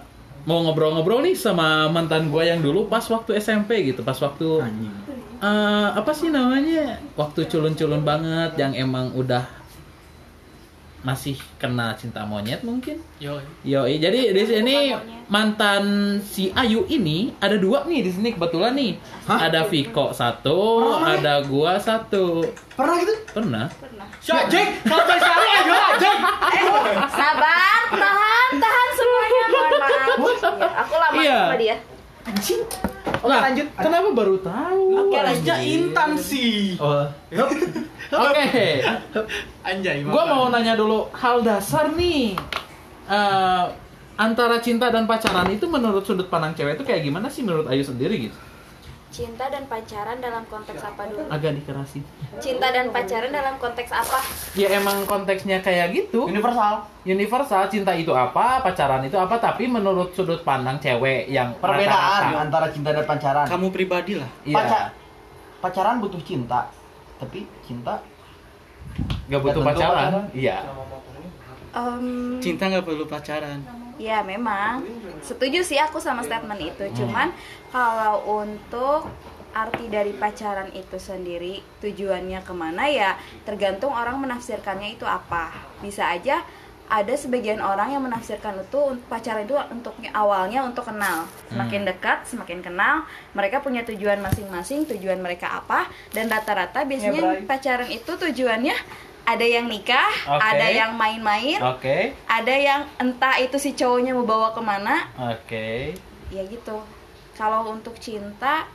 mau ngobrol-ngobrol nih sama mantan gua yang dulu pas waktu SMP gitu Pas waktu Anjing. eh, apa sih namanya Waktu culun-culun banget yang emang udah masih kena cinta monyet mungkin Yo. Yo, jadi di sini mantan si Ayu ini ada dua nih di sini kebetulan nih. Ada Viko satu, ada gua satu. Pernah gitu? Pernah? Pernah. Jack. Kalau dari sehari aja, Jack. Sabar, tahan, tahan semuanya. Mohon maaf. Ya, aku lama Iya. sama dia. Nah, lanjut. Kenapa baru tahu? Oke, Aja intan sih. Oh, Oke. Anjay. Gua makan. mau nanya dulu hal dasar nih. Eh, antara cinta dan pacaran itu menurut sudut pandang cewek itu kayak gimana sih menurut Ayu sendiri gitu? Cinta dan pacaran dalam konteks apa dulu? Agak dikerasin. Cinta dan pacaran dalam konteks apa? Ya emang konteksnya kayak gitu. Universal. Universal cinta itu apa, pacaran itu apa, tapi menurut sudut pandang cewek yang Perbedaan rata-rata. antara cinta dan pacaran. Kamu pribadi lah. Iya. Paca- pacaran butuh cinta, tapi cinta Gak butuh pacaran. pacaran. Iya. Em, Cinta nggak perlu pacaran. Ya memang setuju sih aku sama statement itu. Cuman kalau untuk arti dari pacaran itu sendiri tujuannya ke mana ya tergantung orang menafsirkannya itu apa. Bisa aja ada sebagian orang yang menafsirkan itu pacaran itu untuknya awalnya untuk kenal. Semakin dekat, semakin kenal, mereka punya tujuan masing-masing. Tujuan mereka apa? Dan rata-rata biasanya pacaran itu tujuannya ada yang nikah, Oke. ada yang main-main, Oke. ada yang entah itu si cowoknya mau bawa ke mana Oke. ya gitu kalau untuk cinta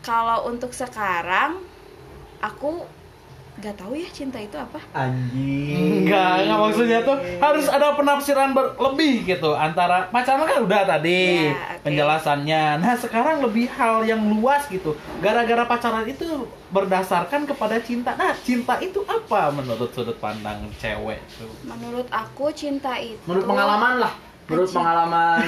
kalau untuk sekarang aku nggak tahu ya cinta itu apa anjing. Enggak, enggak maksudnya tuh harus ada penafsiran berlebih gitu antara pacaran kan udah tadi Ya, oke. penjelasannya. Nah, sekarang lebih hal yang luas gitu. Gara-gara pacaran itu berdasarkan kepada cinta. Nah, cinta itu apa menurut sudut pandang cewek tuh? menurut aku cinta itu Menurut pengalaman lah. Menurut pengalaman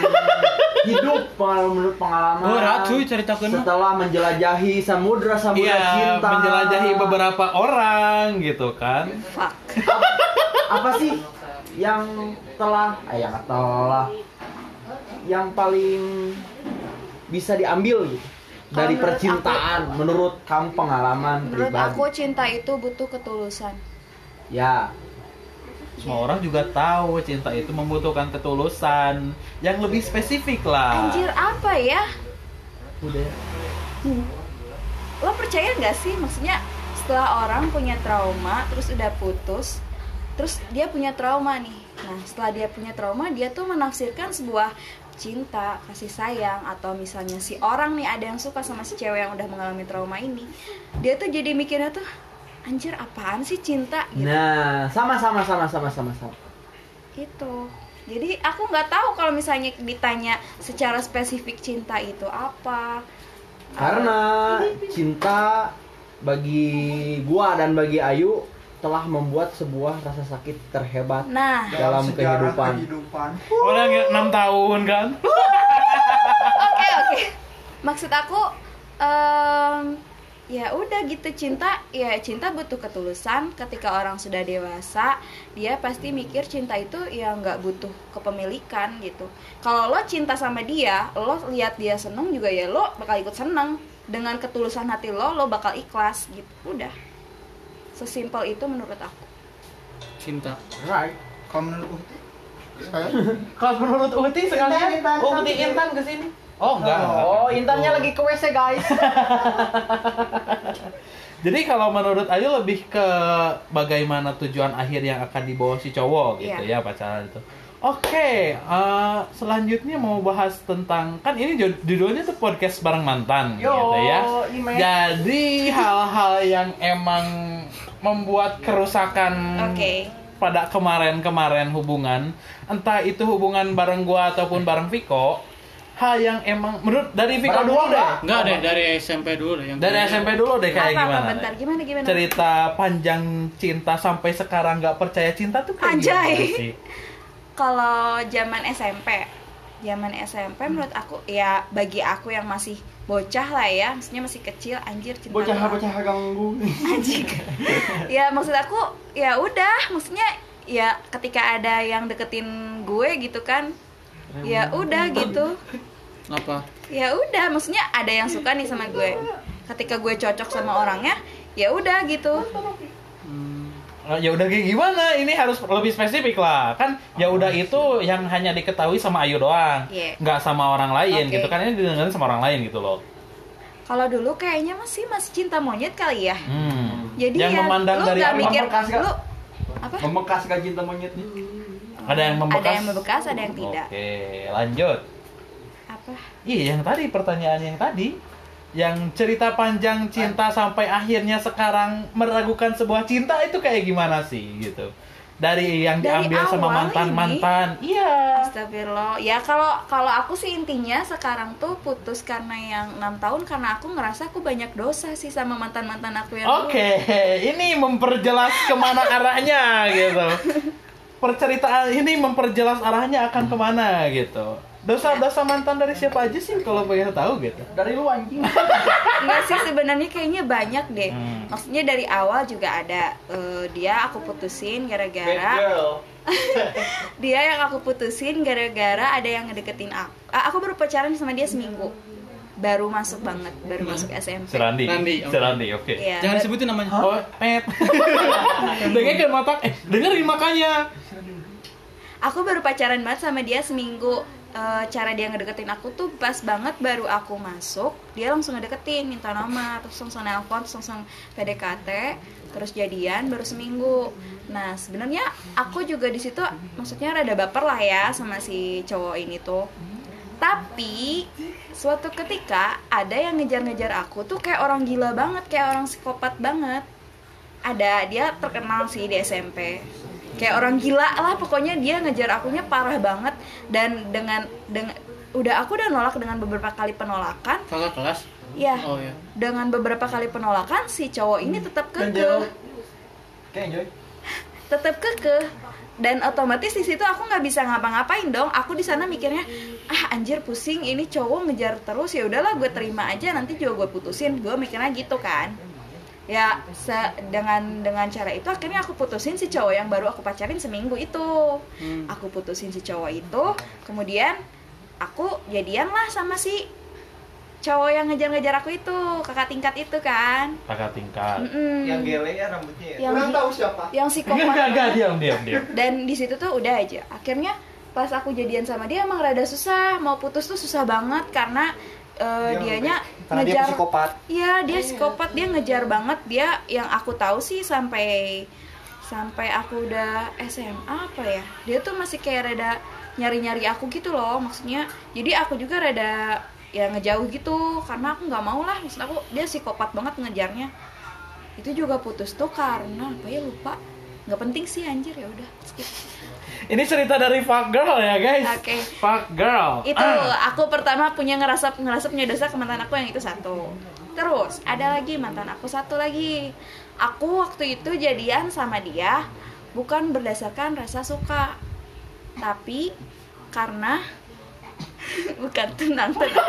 hidup, pengalaman menurut pengalaman. Berat cuy ceritakan. Setelah menjelajahi samudra samudra Iya, cinta. menjelajahi beberapa orang gitu kan. fuck apa sih yang telah eh yang telah yang paling bisa diambil gitu dari menurut percintaan menurut kamu pengalaman menurut pribadi aku cinta itu butuh ketulusan ya Semua orang juga tahu cinta itu membutuhkan ketulusan yang lebih spesifik lah. anjir apa ya? Udah. lo percaya nggak sih? Maksudnya setelah orang punya trauma terus udah putus terus dia punya trauma nih. Nah setelah dia punya trauma dia tuh menafsirkan sebuah cinta kasih sayang atau misalnya si orang nih ada yang suka sama si cewek yang udah mengalami trauma ini. Dia tuh jadi mikirnya tuh anjir apaan sih cinta gitu? Nah sama sama sama sama sama sama. Itu. Jadi aku nggak tahu kalau misalnya ditanya secara spesifik cinta itu apa. Karena cinta bagi gua dan bagi Ayu telah membuat sebuah rasa sakit terhebat nah. Dalam kehidupan. kehidupan. Orang yang enam tahun kan? oke oke. Maksud aku em, ya udah gitu cinta ya cinta butuh ketulusan. Ketika orang sudah dewasa dia pasti mikir cinta itu ya nggak butuh kepemilikan gitu. Kalau lo cinta sama dia lo lihat dia seneng juga ya lo bakal ikut seneng. Dengan ketulusan hati lo lo bakal ikhlas gitu. Udah. Sesimpel itu menurut aku. Cinta. right. Kalau menurut saya? Kalau menurut Uti sekalian, Uti. Intan ke sini. Oh enggak. enggak. oh intannya lagi ke WC guys Jadi kalau menurut Ayu lebih ke bagaimana tujuan akhir yang akan dibawa si cowok gitu ya pacaran itu. Oke, eh, selanjutnya mau bahas tentang kan ini jud- judulnya tuh podcast bareng mantan Yo, gitu ya. Ime. Jadi hal-hal yang emang membuat kerusakan Oke. pada kemarin-kemarin hubungan, entah itu hubungan bareng gua ataupun bareng Viko, hal yang emang menurut dari Bareng dulu deh. nggak? Enggak deh dari SMP dulu deh yang Dari kayaknya- SMP dulu deh kayak apa, gimana? apa bentar gimana gimana Cerita panjang cinta sampai sekarang nggak percaya cinta tuh kayak Anjay. gimana sih? kalau zaman SMP zaman SMP menurut aku ya bagi aku yang masih bocah lah ya maksudnya masih kecil anjir cinta bocah apa? bocah ganggu anjing ya maksud aku ya udah maksudnya ya ketika ada yang deketin gue gitu kan ya udah gitu Apa? ya udah maksudnya ada yang suka nih sama gue ketika gue cocok sama orangnya ya udah gitu Eh, ya udah kayak gimana? Ini harus lebih spesifik lah. Kan ya udah itu yang hanya diketahui sama Ayu doang, Iya. nggak sama orang lain Oke. gitu kan? Ini didengerin sama orang lain gitu loh. kalau dulu kayaknya masih masih cinta monyet kali ya Hmm. jadi yang ya memandang lu dari apa? mikir lu apa membekas gak cinta monyetnya Ada yang membekas. ada yang membekas ada yang tidak Oke, lanjut. Apa Iya, yang tadi pertanyaan yang tadi yang cerita panjang cinta sampai akhirnya sekarang meragukan sebuah cinta itu kayak gimana sih gitu. dari yang Dari diambil sama mantan ini? mantan iya Astagfirullah. Ya kalau kalau aku sih intinya sekarang tuh putus karena yang enam tahun karena aku ngerasa aku banyak dosa sih sama mantan mantan aku yang. Oke, ini memperjelas ke mana arahnya gitu. Perceritaan ini memperjelas arahnya akan ke mana gitu. Dosa-dosa mantan dari siapa aja sih kalau pengen tahu gitu? Dari lu anjing. Enggak sih sebenarnya kayaknya banyak deh. Hmm. Maksudnya dari awal juga ada eh, dia aku putusin gara-gara dia yang aku putusin gara-gara ada yang ngedeketin aku. Ah, aku baru pacaran sama dia seminggu. Baru masuk banget, baru masuk SMP. Serandi. Serandi, oke. Serandi, oke. Iya. Jangan disebutin namanya. Oh, pet. Dengarkan mata. Eh, dengerin makanya. Aku baru pacaran banget sama dia seminggu. Eh, cara dia ngedeketin aku tuh pas banget baru aku masuk, dia langsung ngedeketin, minta nomor, terus langsung nelpon, terus langsung PDKT, terus jadian baru seminggu. Nah sebenarnya aku juga di situ, maksudnya rada baper lah ya sama si cowok ini tuh. Tapi suatu ketika ada yang ngejar-ngejar aku tuh kayak orang gila banget, kayak orang psikopat banget. Ada dia terkenal sih di SMP. Kayak orang gila lah pokoknya dia ngejar akunya parah banget. Dan dengan dengan udah aku udah nolak dengan beberapa kali penolakan. Kakak kelas. Ya, Oh ya. dengan beberapa kali penolakan si cowok ini tetap kekeh. Tetap kekeh. Dan otomatis di situ aku nggak bisa ngapa-ngapain dong. Aku di sana mikirnya ah anjir pusing. Ini cowok ngejar terus. Ya udahlah gue terima aja. Nanti juga gue putusin. Gue mikirnya gitu kan ya se- dengan dengan cara itu akhirnya aku putusin si cowok yang baru aku pacarin seminggu itu Hmm. aku putusin si cowok itu kemudian aku jadian lah sama si cowok yang ngejar-ngejar aku itu kakak tingkat itu kan Kakak tingkat. Mm-mm. Yang gele ya rambutnya ya. Yang Kurang tahu siapa. yang Enggak, psikopat enggak, diam, diam, diam. dan di situ tuh udah aja akhirnya pas aku jadian sama dia emang rada susah mau putus tuh susah banget karena eh, Dia dianya Karena dia ngejar psikopat. Iya, dia psikopat, dia ngejar banget. Dia yang aku tahu sih sampai sampai aku udah SMA apa ya. Dia tuh masih kayak rada nyari-nyari aku gitu loh maksudnya. Jadi aku juga rada ya ngejauh gitu karena aku nggak mau lah maksud aku dia psikopat banget ngejarnya. Itu juga putus tuh karena apa ya lupa. nggak penting sih anjir ya udah skip. Ini cerita dari fuck girl ya, guys. Oke. Fuck girl. itu Ah. aku pertama punya ngerasa ngerasa punya dosa ke mantan aku yang itu satu terus ada lagi mantan aku satu lagi aku waktu itu jadian sama dia bukan berdasarkan rasa suka tapi karena bukan tenang tenang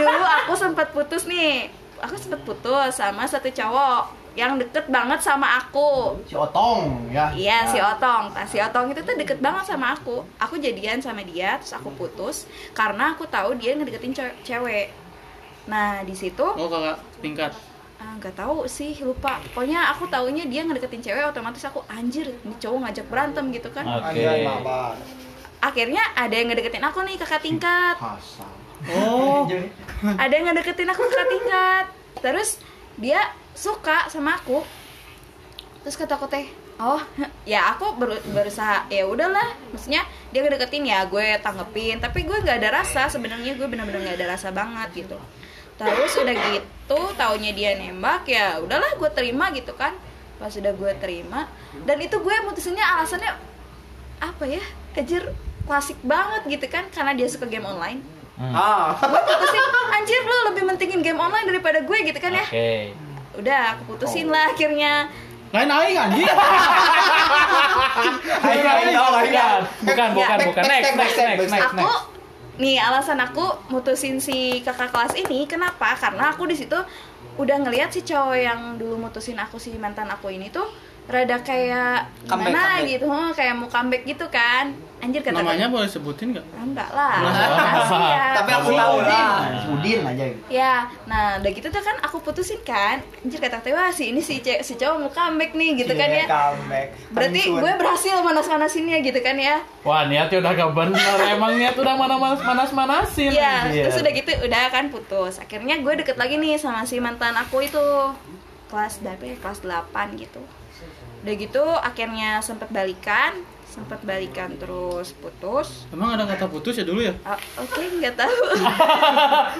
dulu aku sempat putus nih aku sempat putus sama satu cowok yang deket banget sama aku Si Otong ya. Iya si Nah, Otong. Nah, si Otong itu tuh deket banget sama aku. Aku jadian sama dia, terus aku putus karena aku tahu dia ngedeketin ce- cewek. Nah di situ Oh kakak tingkat. ah, nggak tahu sih lupa. Pokoknya aku taunya dia ngedeketin cewek, otomatis aku anjir ini cowok ngajak berantem gitu kan. Oke. Mabar. Akhirnya ada yang ngedeketin aku nih kakak tingkat. Oh. Ada yang ngedeketin aku kakak tingkat. Terus dia suka sama aku. Terus kata aku teh, oh ya aku ber- berusaha ya udahlah. Maksudnya dia ngedeketin ya gue tanggepin. Tapi gue nggak ada rasa sebenarnya gue bener-bener nggak ada rasa banget gitu. Terus udah gitu, taunya dia nembak ya udahlah gue terima gitu kan. Pas udah gue terima dan itu gue mutusinnya alasannya apa ya? Kejer klasik banget gitu kan karena dia suka game online Ah. gue putusin anjir lu lebih mentingin game online daripada gue gitu kan ya Oke. Udah aku putusin lah akhirnya Lain aing anjing. Ayo, ayo, ayo. Bukan, bukan, Ya, bukan, back- bukan. back- Next, back- next, back- next, next, aku next. nih alasan aku mutusin si kakak kelas ini kenapa karena aku di situ udah ngelihat si cowok yang dulu mutusin aku si mantan aku ini tuh rada kayak Comeback, gimana comeback. gitu huh, kayak mau comeback gitu kan anjir kata Namanya boleh sebutin nggak? Ah, enggak lah Oh. Tapi aku tahu Udin. lah. Udin aja gitu. Ya, nah udah gitu tuh kan aku putusin kan Anjir kata teh wah si ini si, ce- si cowok mau comeback nih gitu kan ya comeback. Berarti gue berhasil manas-manasinnya gitu kan ya Wah, niatnya udah gak bener. Emang niat udah mana manas manas manasin. Iya, terus udah gitu udah kan putus Akhirnya gue deket lagi nih sama si mantan aku itu Kelas berapa ya? Kelas 8 gitu Udah gitu akhirnya sempet balikan sempat balikan terus putus Emang ada kata putus ya dulu ya? Ah, oke nggak tahu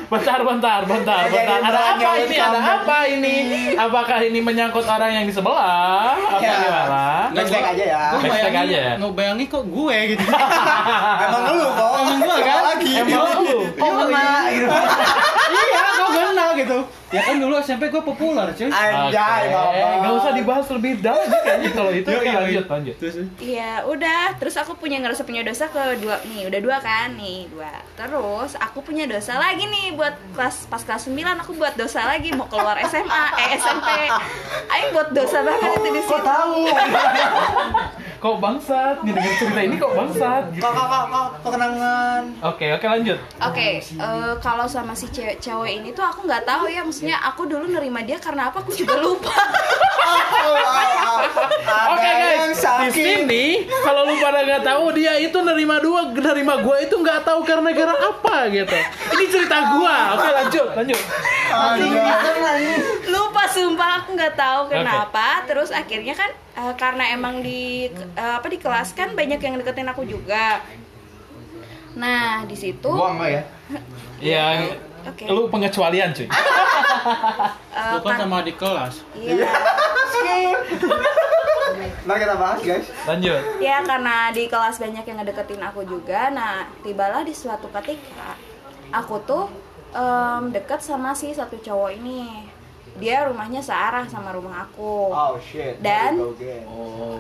bentar, bentar, bentar, bentar. Ada apa ini? Ada apa ini? Apakah ini menyangkut orang yang di sebelah? Apa Ya. gimana? Backstack aja ya. Gue bayangin, aja ya? ngebayangin kok gue gitu. Emang lu kok? Emang gua kan? Lagi. Emang lu? Kok gitu? iya, kok kena gitu. Ya kan dulu SMP gue populer cuy. Anjay, Oke, Bapak. nggak usah dibahas lebih dalam kayaknya kalau itu. Yuk, yuk, lanjut, lanjut. Terus Iya udah terus aku punya ngerasa punya dosa ke dua nih udah dua kan nih dua terus aku punya dosa lagi nih buat kelas pas kelas 9 aku buat dosa lagi mau keluar SMA eh SMP Aing buat dosa banget itu di situ tahu? Kok bangsat? Nih dengan cerita ini kok bangsat? Gitu. Kok kok kok kok kok kenangan. Oke, oke lanjut. Oke, eh, kalau sama si cewek cowok ini tuh aku nggak tahu ya, maksudnya aku dulu nerima dia karena apa aku juga lupa. Oke guys, di sini kalau lu pada nggak tahu dia itu nerima dua, nerima gua itu nggak tahu karena gara apa gitu. Ini cerita gua. Oke lanjut, lanjut. Lupa sumpah aku nggak tahu kenapa. Terus akhirnya kan eh, karena emang di eh, apa di kelas kan banyak yang deketin aku juga. Nah di situ Gua enggak ya? Ya, Oke. lu pengecualian cuy. eh, lu kan sama di kelas. iya. Ntar kita bahas guys. Lanjut. Ya karena di kelas banyak yang ngedeketin aku juga. Nah tibalah di suatu ketika aku tuh em, deket sama si satu cowok ini. Dia rumahnya searah sama rumah aku. Oh shit. Dan-.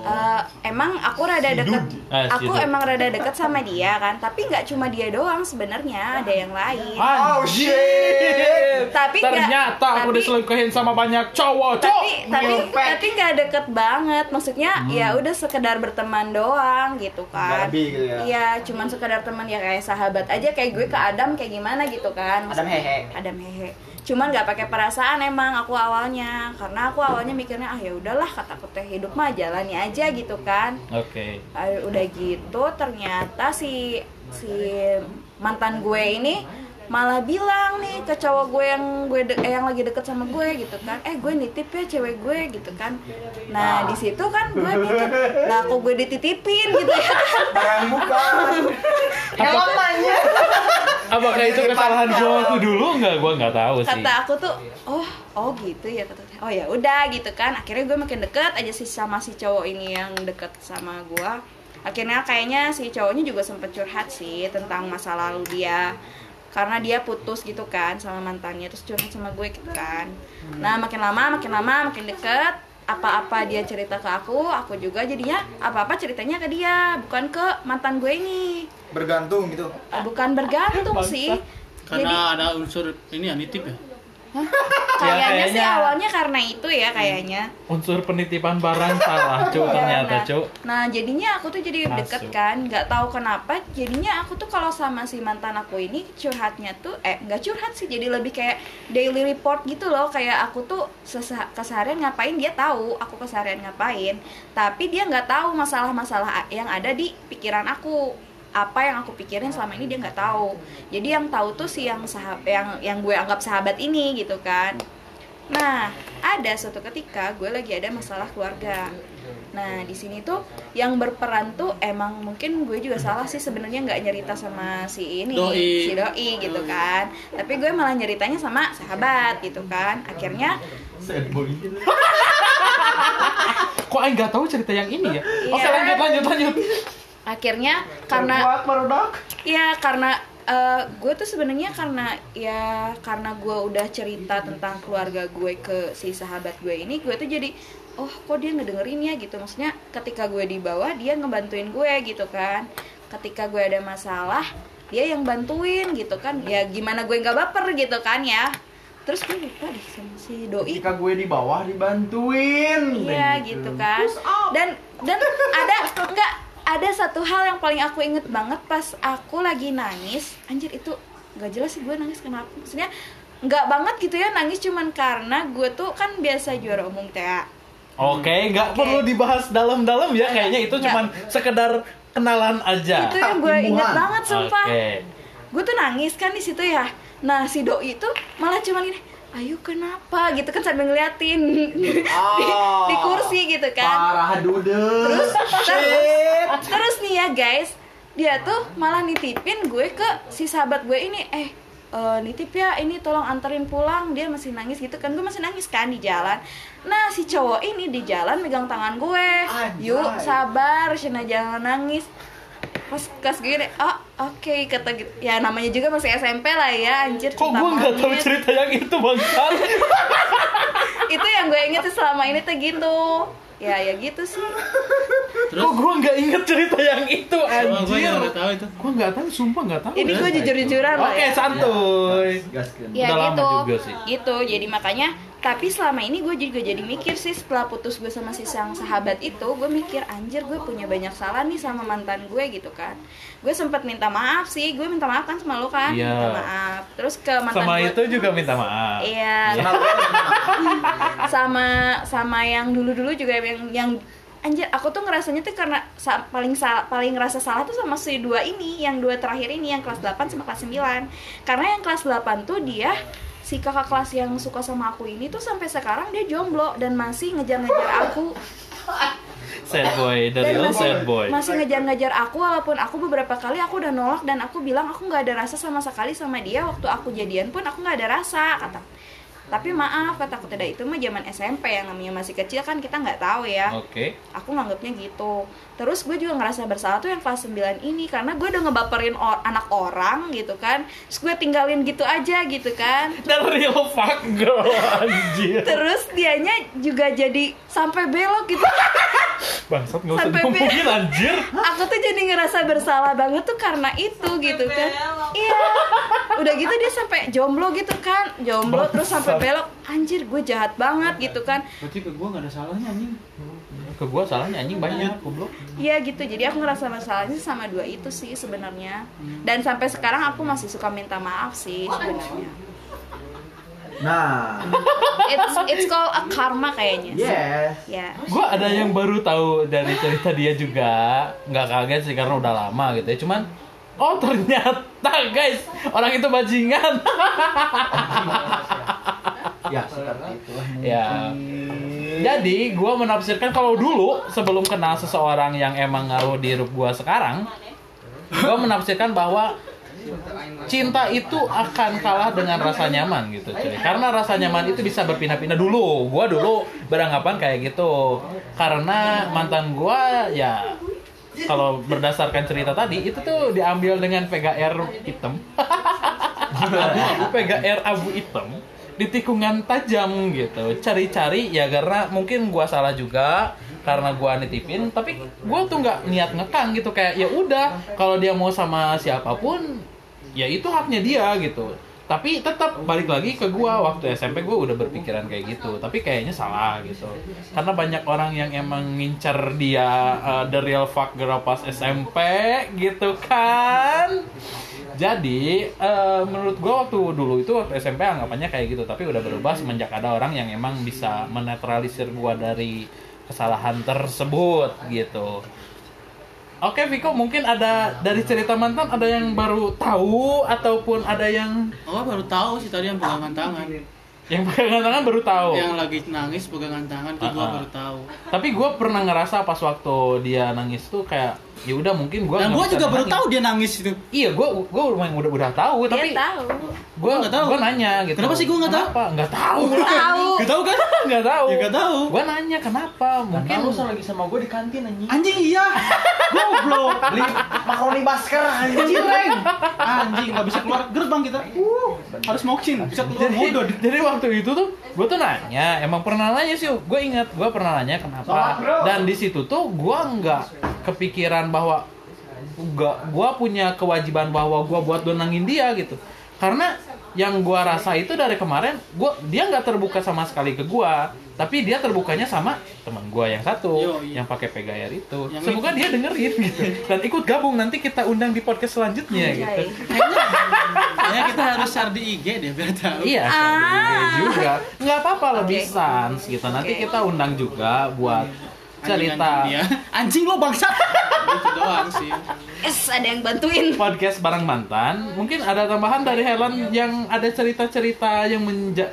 Eh, emang aku rada deket, Ah, aku emang rada deket sama dia kan. Tapi nggak cuma dia doang sebenarnya ada yang lain. Oh shit. Tapi ternyata aku tapi- diselingkuhin sama banyak cowok, cowok. tapi tapi tapi nggak deket banget maksudnya ya udah sekedar berteman doang gitu kan lebih gitu ya? iya cuman sekedar teman ya kayak sahabat aja kayak gue ke Adam kayak gimana gitu kan Adam hehe. Adam hehe cuman nggak pakai perasaan emang aku awalnya karena aku awalnya mikirnya ah ya udahlah kataku teh hidup mah jalani aja gitu kan Oke. Ah, udah gitu ternyata si si mantan gue ini malah bilang nih ke cowok gue yang gue de- eh, yang lagi deket sama gue gitu kan. Eh gue nitip ya cewek gue gitu kan. Nah di situ kan gue mikir lah kok gue dititipin? gitu ya. Kan Barang bukan. Namanya. Apakah itu kesalahan waktu dulu? Nggak? Gua nggak tahu sih. kata aku tuh oh oh gitu ya kata oh ya udah gitu kan. Akhirnya gue makin deket aja sih sama si cowok ini yang deket sama gue akhirnya kayaknya si cowoknya juga sempet curhat sih tentang masa lalu dia karena dia putus gitu kan sama mantannya terus curhat sama gue gitu kan. Nah makin lama makin lama makin deket apa-apa dia cerita ke aku aku juga jadinya apa-apa ceritanya ke dia bukan ke mantan gue ini. Bergantung gitu. bukan bergantung sih. Jadi Karena ada unsur ini ya nitip ya. kayaknya sih awalnya karena itu ya kayaknya. Unsur penitipan barang salah, cuk ternyata, nah, cuk. nah jadinya aku tuh jadi Masuk. deket kan nggak tahu kenapa jadinya aku tuh kalau sama si mantan aku ini curhatnya tuh eh nggak curhat sih jadi lebih kayak daily report gitu loh. Kayak aku tuh keseharian ngapain dia tahu aku keseharian ngapain. Tapi dia nggak tahu masalah-masalah yang ada di pikiran aku apa yang aku pikirin selama ini dia nggak tahu jadi yang tahu tuh si yang sahab yang yang gue anggap sahabat ini gitu kan Nah, ada suatu ketika gue lagi ada masalah keluarga. Nah, di sini tuh yang berperan tuh emang mungkin gue juga salah sih sebenarnya nggak nyerita sama si ini, Doi. si doi gitu kan. Tapi gue malah nyeritanya sama sahabat gitu kan. Akhirnya. Kok Aing nggak tahu cerita yang ini ya? Oke Iya. lanjut lanjut lanjut. Akhirnya karena barudak. Iya karena eh, gue tuh sebenarnya karena ya karena gue udah cerita tentang keluarga gue ke si sahabat gue ini gue tuh jadi oh kok dia ngedengerin ya? Gitu. Maksudnya ketika gue di bawah dia ngebantuin gue gitu kan. Ketika gue ada masalah dia yang bantuin gitu kan. Ya gimana gue nggak baper gitu kan ya. Terus gue lupa deh sama si doi. Ketika gue di bawah dibantuin. Iya Dan gitu kan. Dan dan ada enggak ada satu hal yang paling aku inget banget pas aku lagi nangis. Anjir itu nggak jelas sih gue nangis kenapa. Maksudnya nggak banget gitu ya nangis cuman karena gue tuh kan biasa juara umum TA. Oke, nggak Oke. perlu dibahas dalam-dalam ya. Kayaknya itu cuman sekedar kenalan aja. Itu yang gue inget banget sumpah. Oke. Gue tuh nangis kan di situ ya. Nah si doi itu malah cuman ini Ayo kenapa? Gitu kan sambil ngeliatin. Di, Oh. di kursi gitu kan. Parah dude. terus terus terus ya guys. Dia tuh malah nitipin gue ke si sahabat gue ini. Eh eh, nitip ya ini tolong anterin pulang. Dia masih nangis gitu kan. Gue masih nangis kan di jalan. Nah si cowok ini di jalan megang tangan gue. Yuk sabar Shina jangan nangis pas kas gini oh oke kata gitu ya namanya juga masih SMP lah ya anjir Kok gue nggak tahu cerita yang itu bangsat? itu yang gue inget sih selama ini tuh gitu ya ya gitu sih Kok gue nggak inget cerita yang itu Oh, gue anjir? yang nggak tahu itu. Gue nggak tahu, sumpah nggak tahu. ini gue jujur-jujuran lah Oke, ya santuy. Gaskeun. ya Udah lama gitu juga sih. gitu jadi makanya tapi selama ini gue juga jadi mikir sih setelah putus gue sama si sang sahabat itu gue mikir anjir gue punya banyak salah nih sama mantan gue gitu kan. Gue sempat minta maaf sih gue minta maaf kan sama lo kan Iya. minta maaf. Terus ke mantan Sama gue itu juga minta maaf. iya. Sama sama yang dulu-dulu juga yang yang anjir aku tuh ngerasanya tuh karena sa- paling sa- paling ngerasa salah tuh sama si dua ini yang dua terakhir ini yang kelas 8 sama kelas 9 karena yang kelas 8 tuh dia si kakak kelas yang suka sama aku ini tuh sampai sekarang dia jomblo dan masih ngejar-ngejar aku. Sad boy, masih, sad boy. masih ngejar-ngejar aku walaupun aku beberapa kali aku udah nolak dan aku bilang aku nggak ada rasa sama sekali sama dia. Waktu aku jadian pun aku nggak ada rasa kata. Tapi maaf kataku tidak itu mah zaman SMP yang namanya masih kecil kan kita nggak tahu ya. Oke. aku nganggapnya gitu terus gue juga ngerasa bersalah tuh yang kelas 9 ini karena gue udah ngebaperin or- anak orang gitu kan. Terus gue tinggalin gitu aja gitu kan. The real fuck girl anjir. terus dianya juga jadi sampai belok gitu. Bangsat nggak usah Sampai ngomongin anjir. aku tuh jadi ngerasa bersalah banget tuh karena itu gitu kan. iya. Udah gitu dia sampai jomblo gitu kan. Jomblo terus sampai belok. Anjir gue jahat banget gitu kan. Berarti ke gue nggak ada salahnya anjing. Ke gua salahnya anjing banyak goblok. iya gitu jadi aku ngerasa bersalahnya sama dua itu sih sebenarnya dan sampai sekarang aku masih suka minta maaf sih sebenarnya Nah, it's it's called a karma kayaknya sih. yes. ya Gua ada yang baru tahu dari cerita dia juga. Nggak kaget sih karena udah lama gitu ya. Cuman Oh ternyata guys orang itu bajingan. Ya, seperti ya. Jadi gua menafsirkan kalau dulu sebelum kenal seseorang yang emang ngaruh di hidup gua sekarang, gua menafsirkan bahwa cinta itu akan kalah dengan rasa nyaman gitu cuy. Karena rasa nyaman itu bisa berpindah-pindah dulu. Gua dulu beranggapan kayak gitu. Karena mantan gua ya kalau berdasarkan cerita tadi itu tuh diambil dengan Air hitam. Air abu hitam di tikungan tajam gitu. Cari-cari ya karena mungkin gua salah juga karena gua nitipin. Tapi gua tuh nggak niat ngekang gitu kayak ya udah kalau dia mau sama siapa pun ya itu haknya dia gitu. Tapi tetap balik lagi ke gua waktu SMP gua udah berpikiran kayak gitu. Tapi kayaknya salah gitu. Karena banyak orang yang emang ngincer dia uh, the real fuck girl pas SMP gitu kan jadi eh, menurut gua waktu dulu itu waktu SMP anggapannya kayak gitu tapi udah berubah semenjak ada orang yang emang bisa menetralisir gua dari kesalahan tersebut gitu Oke Viko mungkin ada dari cerita mantan ada yang baru tahu ataupun ada yang Oh baru tahu sih tadi yang pegangan tangan. yang pegangan tangan baru tahu. Yang lagi nangis pegangan tangan tuh gue Ah, ah. baru tahu. Tapi gue pernah ngerasa pas waktu dia nangis tuh kayak ya udah mungkin gue Dan gue juga baru tahu dia nangis itu. Iya gue gue udah udah tahu dia tapi tahu gue Gua nggak tahu. gue nanya gitu. Kenapa sih gua nggak tahu? Nggak tahu. tahu Gak tahu kan? Nggak tahu. Ya, nggak tahu. Gue nanya kenapa? Mungkin lu lagi sama gue di kantin anjing. Anjing iya. Goblok. Beli makaroni basker anjing. Anjing nggak bisa keluar gerbang kita. Harus moxin. Bisa keluar modod. jadi waktu itu tuh gue tuh nanya emang pernah nanya sih gue ingat gue pernah nanya kenapa dan di situ tuh gue nggak kepikiran bahwa gak gue punya kewajiban bahwa gue buat donangin dia gitu karena yang gue rasa itu dari kemarin gua dia nggak terbuka sama sekali ke gue tapi dia terbukanya sama teman gue yang satu Yo, iya. yang pakai PGR itu Yang semoga itu. dia dengerin gitu dan ikut gabung nanti kita undang di podcast selanjutnya gitu Anjay. Kayaknya, kita harus share di IG deh biar tahu. Iya, Ah. ah. juga. Nggak apa-apa lebih Oke. sans gitu. Nanti Oke. kita undang juga buat cerita dia. Anjing lo bangsat. Itu doang sih. es ada yang bantuin podcast bareng mantan. Mungkin ada tambahan dari Helen yang ada cerita-cerita yang menja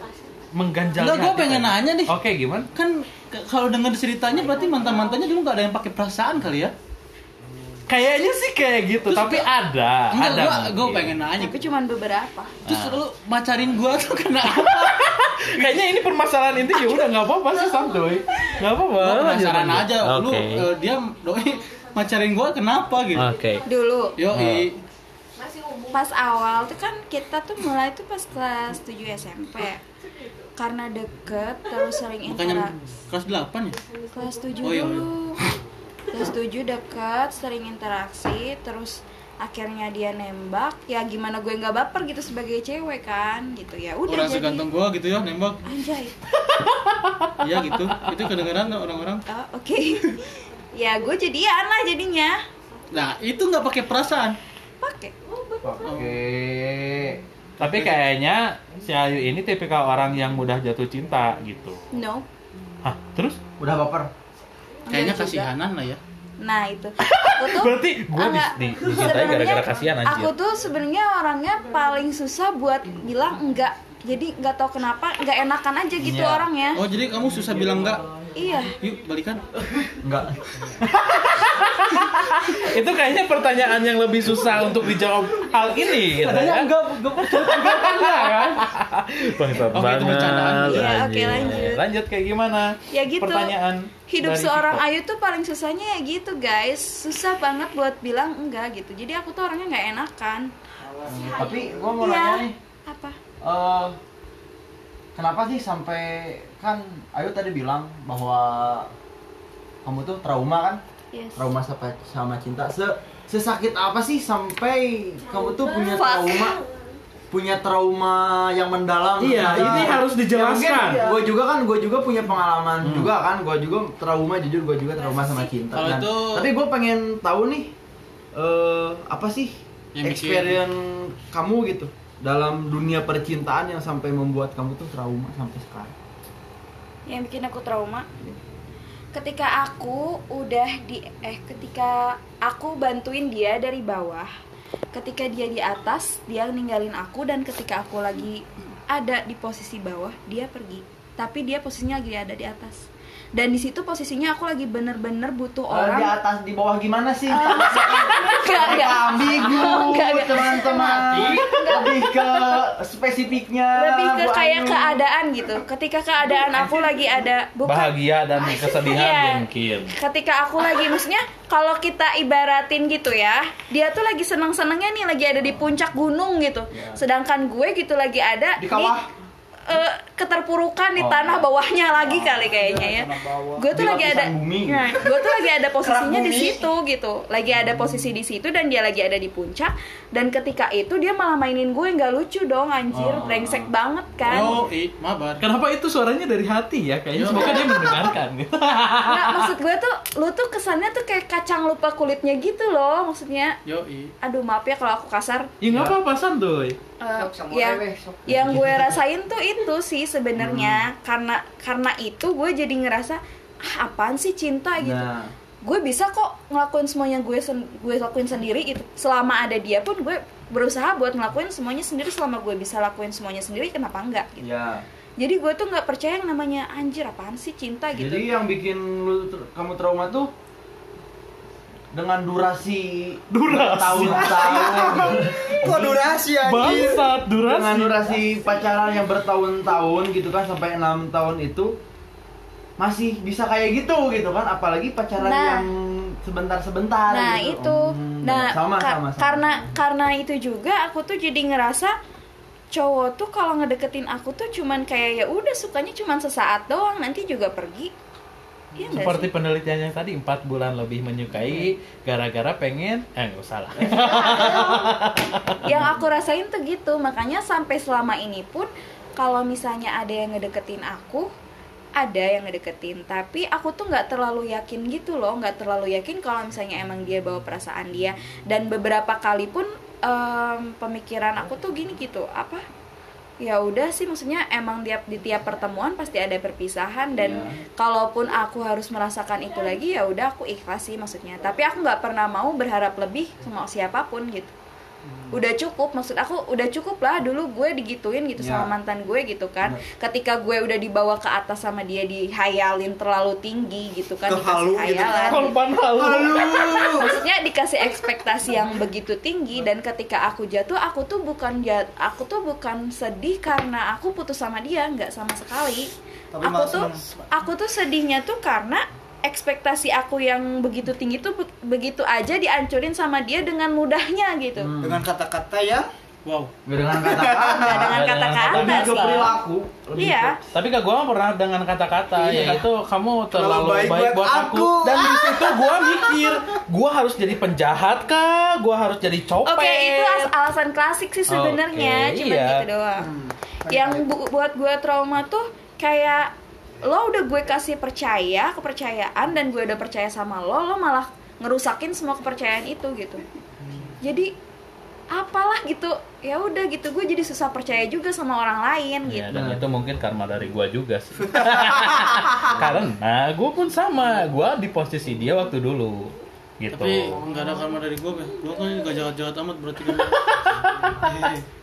mengganjal. Enggak, gua pengen nanya nih. Oke, gimana? Kan kalau denger ceritanya berarti mantan-mantannya dulu nggak ada yang pakai perasaan kali ya? Kayaknya sih kayak gitu, tapi ada, Enggak, ada. gua gua pengen nanya. Tapi cuman beberapa. Terus lu macarin gua tuh kenapa? Kayaknya ini permasalahan inti ya udah nggak apa-apa sih santuy. Nggak apa-apa. Gua penasaran aja. Lu Oke. eh, dia doi macarin gua kenapa gitu? Oke. Dulu Yo, i. pas awal tuh kan kita tuh mulai tuh pas kelas 7 SMP. Karena deket terus sering interaksi. kelas 8 ya? Kelas 7 Oh, iya, dulu. Kelas 7 deket, sering interaksi, terus akhirnya dia nembak. Ya gimana gue nggak baper gitu sebagai cewek kan, gitu ya. Udah Orang jadi. seganteng gua gitu ya nembak. Anjay. Iya gitu. Itu kedengeran orang-orang. Oh, Oke. ya gue jadian lah jadinya. Nah, itu nggak pakai perasaan. Pakai. Oke. Tapi kayaknya si Ayu ini tipikal orang yang mudah jatuh cinta gitu. No. Hah, terus? Udah baper. Kayaknya kasihanan lah ya. Nah itu. Aku tuh. Berarti gua di, di, dicintai gara-gara kasihan anjir. Aku tuh sebenarnya orangnya paling susah buat bilang enggak. Jadi nggak tahu kenapa nggak enakan aja gitu Iya. orangnya. Oh, jadi kamu susah bilang enggak? Iya. Yuk, balikan. Enggak. Itu kayaknya pertanyaan yang lebih susah untuk dijawab hal ini gitu kan. enggak, enggak enggak kan? Bangsat Oke, itu banget. bercandaan. Iya, oke, lanjut. Lanjut kayak gimana? Ya gitu. Pertanyaan Hidup seorang Viko. Ayu tuh paling susahnya ya gitu guys. Susah banget buat bilang enggak gitu. Jadi aku tuh orangnya nggak enakan. Tapi gua mau Iya. nanya nih. Apa? Eh kenapa sih sampai kan Ayu tadi bilang bahwa kamu tuh trauma kan? Yes. Trauma sama, sama cinta. Se sesakit apa sih sampai kamu tuh punya trauma? Punya trauma yang mendalam. Iya, ini harus dijelaskan. gue juga kan, gue juga punya pengalaman juga kan, gue juga trauma jujur, gue juga trauma sama cinta. Kan. itu- Tapi gue pengen tahu nih, eh apa sih Yang bikin- experience kamu gitu dalam dunia percintaan yang sampai membuat kamu tuh trauma sampai sekarang. yang bikin aku trauma? Ketika aku udah di eh ketika aku bantuin dia dari bawah ketika dia di atas dia ninggalin aku dan ketika aku lagi ada di posisi bawah dia pergi. Tapi dia posisinya lagi ada di atas dan di situ posisinya aku lagi bener-bener butuh Eh, di orang atas di bawah gimana sih? enggak enggak ambigu Enggak, enggak. teman-teman. Lebih ke spesifiknya. lebih ke kayak keadaan gitu ketika keadaan aku lagi ada bukan bahagia dan kesedihan Iya. mungkin. ketika aku lagi maksudnya kalau kita ibaratin gitu ya dia tuh lagi seneng senengnya nih lagi ada di puncak gunung gitu sedangkan gue gitu lagi ada Di kawah? Eh, keterpurukan di Oh. tanah bawahnya lagi kali kayaknya ya gue tuh Di lagi ada nah, gue tuh lagi ada posisinya di situ gitu lagi ada posisi di situ dan dia lagi ada di puncak dan ketika itu dia malah mainin gue nggak lucu dong anjir Oh. brengsek banget kan Oh, i, mabar. Kenapa itu suaranya dari hati ya? Kayaknya semoga dia mendengarkan. Nggak, maksud gue tuh lu tuh kesannya tuh kayak kacang lupa kulitnya gitu loh maksudnya Yo, i. aduh maaf ya kalau aku kasar ya nggak apa-apa santuy. Sok sama yang yang gue rasain tuh itu sih sebenarnya. Karena karena itu gue jadi ngerasa ah apaan sih cinta? gitu. Nah, gue bisa kok ngelakuin semuanya gue sen- gue lakuin sendiri gitu selama ada dia pun gue berusaha buat ngelakuin semuanya sendiri. Selama gue bisa lakuin semuanya sendiri kenapa enggak gitu. Ya. jadi gue tuh nggak percaya yang namanya anjir apaan sih cinta? Gitu. Jadi yang bikin lu kamu trauma tuh dengan durasi Durasi. tahun-tahun Kok durasi anjir? Bangsat durasi. dengan durasi pacaran yang bertahun-tahun gitu kan sampai enam tahun itu masih bisa kayak gitu gitu kan apalagi pacaran Nah. yang sebentar-sebentar Nah gitu. itu, Hmm, nah sama, ka- sama, sama. karena karena itu juga aku tuh jadi ngerasa cowok tuh kalau ngedeketin aku tuh cuman kayak ya udah sukanya cuman sesaat doang nanti juga pergi. Iya Seperti sih? penelitian yang tadi 4 bulan lebih menyukai gara-gara pengen eh nggak usah lah. Yang aku rasain tuh gitu, makanya sampai selama ini pun kalau misalnya ada yang ngedeketin aku ada yang ngedeketin tapi aku tuh nggak terlalu yakin gitu loh nggak terlalu yakin kalau misalnya emang dia bawa perasaan dia dan beberapa kali pun em, pemikiran aku tuh gini gitu apa ya udah sih maksudnya emang tiap di tiap pertemuan pasti ada perpisahan dan Iya. kalaupun aku harus merasakan itu lagi ya udah aku ikhlas sih maksudnya tapi aku nggak pernah mau berharap lebih sama siapa pun gitu udah cukup maksud aku udah cukup lah dulu gue digituin gitu Ya. sama mantan gue gitu kan. Ketika gue udah dibawa ke atas sama dia dihayalin terlalu tinggi gitu kan Ke halu dikasih gitu. hayalan. Korban halu. maksudnya dikasih ekspektasi yang begitu tinggi dan ketika aku jatuh aku tuh bukan jat aku tuh bukan sedih karena aku putus sama dia nggak sama sekali. Tapi aku tuh aku tuh sedihnya tuh karena ekspektasi aku yang begitu tinggi tuh be- begitu aja dihancurin sama dia dengan mudahnya gitu Hmm. dengan kata-kata yang Wow. dengan kata-kata dengan kata-kata lebih ke sih. perilaku lebih iya Tapi kak gue pernah dengan kata-kata Iya. yaitu kamu terlalu Terlalu baik, baik buat buat aku. aku. Dan di situ gue mikir, gue harus jadi penjahat kah? Gue harus jadi copet? Oke, itu as- alasan klasik sih sebenarnya, Oke, cuma iya. gitu doang. Hmm. Yang bu- buat gue trauma tuh kayak lo udah gue kasih percaya, kepercayaan dan gue udah percaya sama lo, lo malah ngerusakin semua kepercayaan itu gitu. Jadi apalah gitu, ya udah gitu gue jadi susah percaya juga sama orang lain Ya, gitu. dan itu mungkin karma dari gue juga sih. Karena gue pun sama, gue di posisi dia waktu dulu, gitu. Tapi nggak ada karma dari gue, gue kan nggak jahat-jahat amat berarti kan.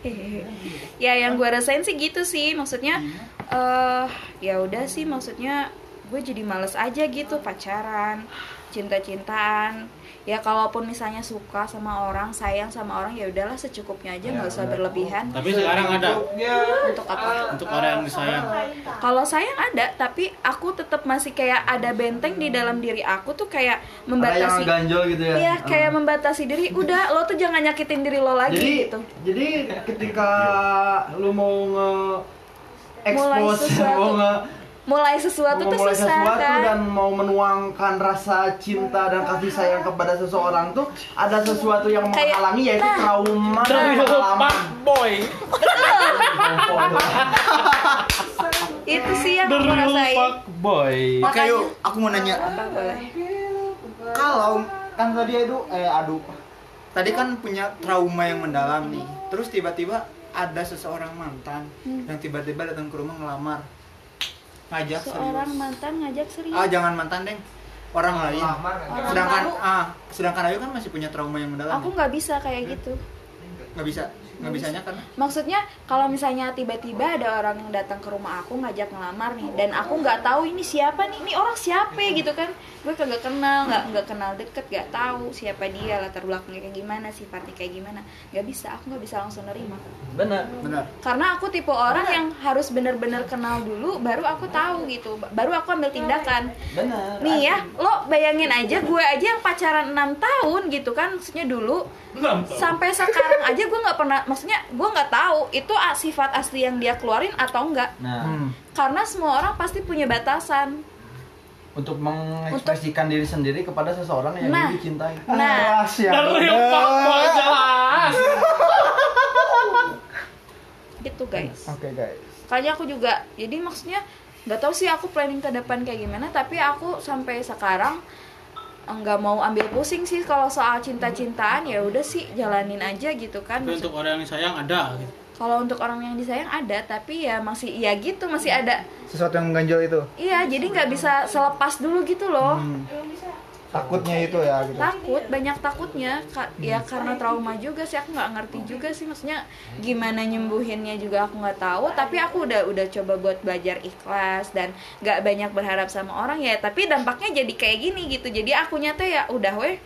Hehehe. ya yang gue rasain sih gitu sih maksudnya eh ya udah sih maksudnya gue jadi males aja gitu pacaran cinta-cintaan ya kalaupun misalnya suka sama orang sayang sama orang ya udahlah secukupnya aja nggak usah berlebihan Tapi sekarang ada untuk apa untuk orang yang disayang. kalau sayang ada tapi aku tetap masih kayak ada benteng di dalam diri aku tuh kayak ada yang membatasi ganjol gitu ya Iya, Ah. kayak membatasi diri. Udah, lo tuh jangan nyakitin diri lo lagi jadi gitu. jadi ketika lu mau nge expose sesuatu. mau nge Mulai sesuatu mau tuh susah sesuatu kan. dan mau menuangkan rasa cinta dan kasih sayang kepada seseorang tuh ada sesuatu yang Kayak- menghalangi yaitu nah. trauma pengalaman. Pak Boy, Itu sih yang aku rasain. Boy. Oke yuk, aku mau nanya. Apa boleh? Kalau kan tadi itu eh aduh. Tadi kan punya trauma yang mendalam nih. Terus tiba-tiba ada seseorang mantan Hmm. yang tiba-tiba datang ke rumah ngelamar. Ngajak Seorang serius. mantan ngajak serius. Ah, jangan mantan, Deng. Orang lain. Orang Sedangkan baru. ah, sedangkan Ayu kan masih punya trauma yang mendalam. Aku nggak bisa kayak gitu. nggak bisa, nggak bisanya karena Maksudnya kalau misalnya tiba-tiba ada orang yang datang ke rumah aku ngajak ngelamar nih dan aku nggak tahu ini siapa nih, ini orang siapa gitu kan? Gue kagak kenal, nggak nggak kenal deket, nggak tahu siapa dia, latar belakangnya kayak gimana, sifatnya kayak gimana. Nggak bisa, aku nggak bisa langsung nerima. benar. Benar. karena aku tipe orang yang harus bener-bener kenal dulu baru aku tahu gitu. Baru aku ambil tindakan. Benar. Nih ya lo bayangin aja gue aja yang pacaran 6 tahun gitu kan? Maksudnya dulu sampai sekarang aja gue nggak pernah maksudnya gue nggak tahu itu sifat asli yang dia keluarin atau enggak nah Hmm. karena semua orang pasti punya batasan untuk mengekspresikan diri sendiri kepada seseorang yang Nah. dicintai nah jelas. gitu guys Oke guys. Kayaknya aku juga jadi maksudnya nggak tahu sih aku planning ke depan kayak gimana tapi aku sampai sekarang nggak mau ambil pusing sih kalau soal cinta-cintaan ya udah sih jalanin aja gitu kan Tapi untuk orang yang disayang ada gitu. kalau untuk orang yang disayang ada tapi ya masih ya gitu masih ada Sesuatu yang mengganjal itu. iya jadi nggak bisa selepas dulu gitu loh Hmm. Takutnya itu ya gitu. takut banyak takutnya. Ka- ya karena trauma juga sih aku nggak ngerti juga sih. Maksudnya gimana nyembuhinnya juga aku nggak tahu. Tapi aku udah udah coba buat belajar ikhlas dan nggak banyak berharap sama orang ya. Tapi dampaknya jadi kayak gini gitu. Jadi aku nyata ya udah weh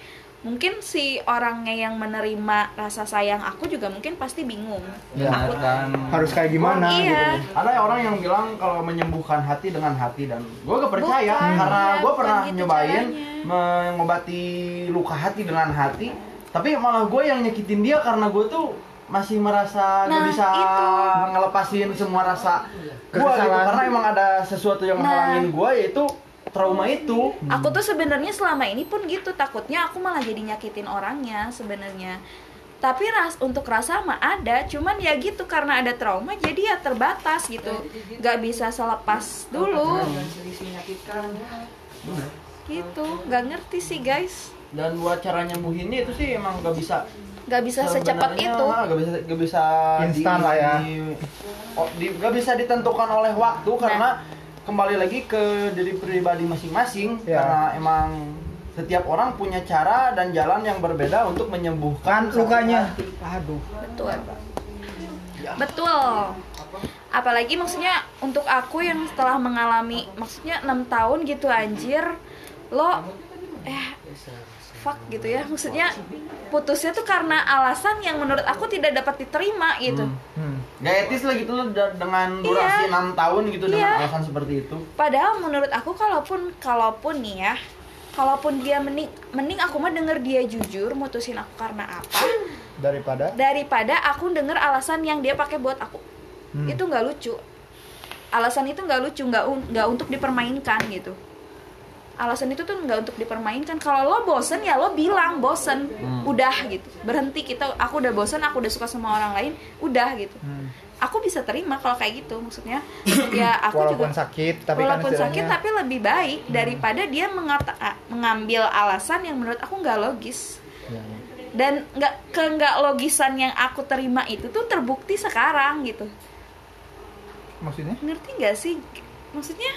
mungkin si orangnya yang menerima rasa sayang aku juga mungkin pasti bingung ya, takut dan Harus kayak gimana iya gitu. ada orang yang bilang kalau menyembuhkan hati dengan hati dan gue gak percaya Bukan, karena ya, gue pernah gitu nyobain caranya. mengobati luka hati dengan hati tapi malah gue yang nyakitin dia karena gue tuh masih merasa Nah, gak bisa itu. ngelepasin semua rasa gue gitu karena emang ada sesuatu yang Nah. menghalangin gue yaitu trauma itu. aku tuh sebenarnya selama ini pun gitu takutnya aku malah jadi nyakitin orangnya sebenarnya. Tapi ras untuk rasa mah ada cuman ya gitu karena ada trauma jadi ya terbatas gitu. Nggak bisa selepas dulu. gitu nggak ngerti sih guys. Dan buat cara nyembuhinnya itu sih emang gak bisa nggak bisa secepat itu. ah, Gak bisa, gak bisa Instan lah ya. di- oh, di- gak bisa ditentukan oleh waktu Nah. Kembali lagi ke diri pribadi masing-masing Ya. karena emang setiap orang punya cara dan jalan yang berbeda untuk menyembuhkan kan lukanya. aduh. Betul. Betul. Apalagi maksudnya untuk aku yang setelah mengalami maksudnya enam tahun gitu anjir lo eh fuck gitu ya. Maksudnya putusnya tuh karena alasan yang menurut aku tidak dapat diterima gitu. Hmm. Gak etis lah gitu loh dengan durasi Iya. 6 tahun gitu dengan Iya. alasan seperti itu. Padahal menurut aku kalaupun kalaupun nih ya, kalaupun dia mending mending aku mah denger dia jujur mutusin aku karena apa daripada daripada aku denger alasan yang dia pakai buat aku. Hmm. Itu nggak lucu. Alasan itu nggak lucu, nggak un- nggak untuk dipermainkan gitu. Alasan itu tuh nggak untuk dipermainkan. Kalau lo bosen ya lo bilang bosen, udah gitu. Berhenti kita, aku udah bosen, aku udah suka sama orang lain, udah gitu. Hmm. Aku bisa terima kalau kayak gitu, maksudnya ya aku walaupun juga sakit tapi kan walaupun sakit istilahnya- tapi lebih baik daripada dia mengata, ah, mengambil alasan yang menurut aku nggak logis Ya. dan nggak ke nggak logisan yang aku terima itu tuh terbukti sekarang gitu maksudnya ngerti nggak sih maksudnya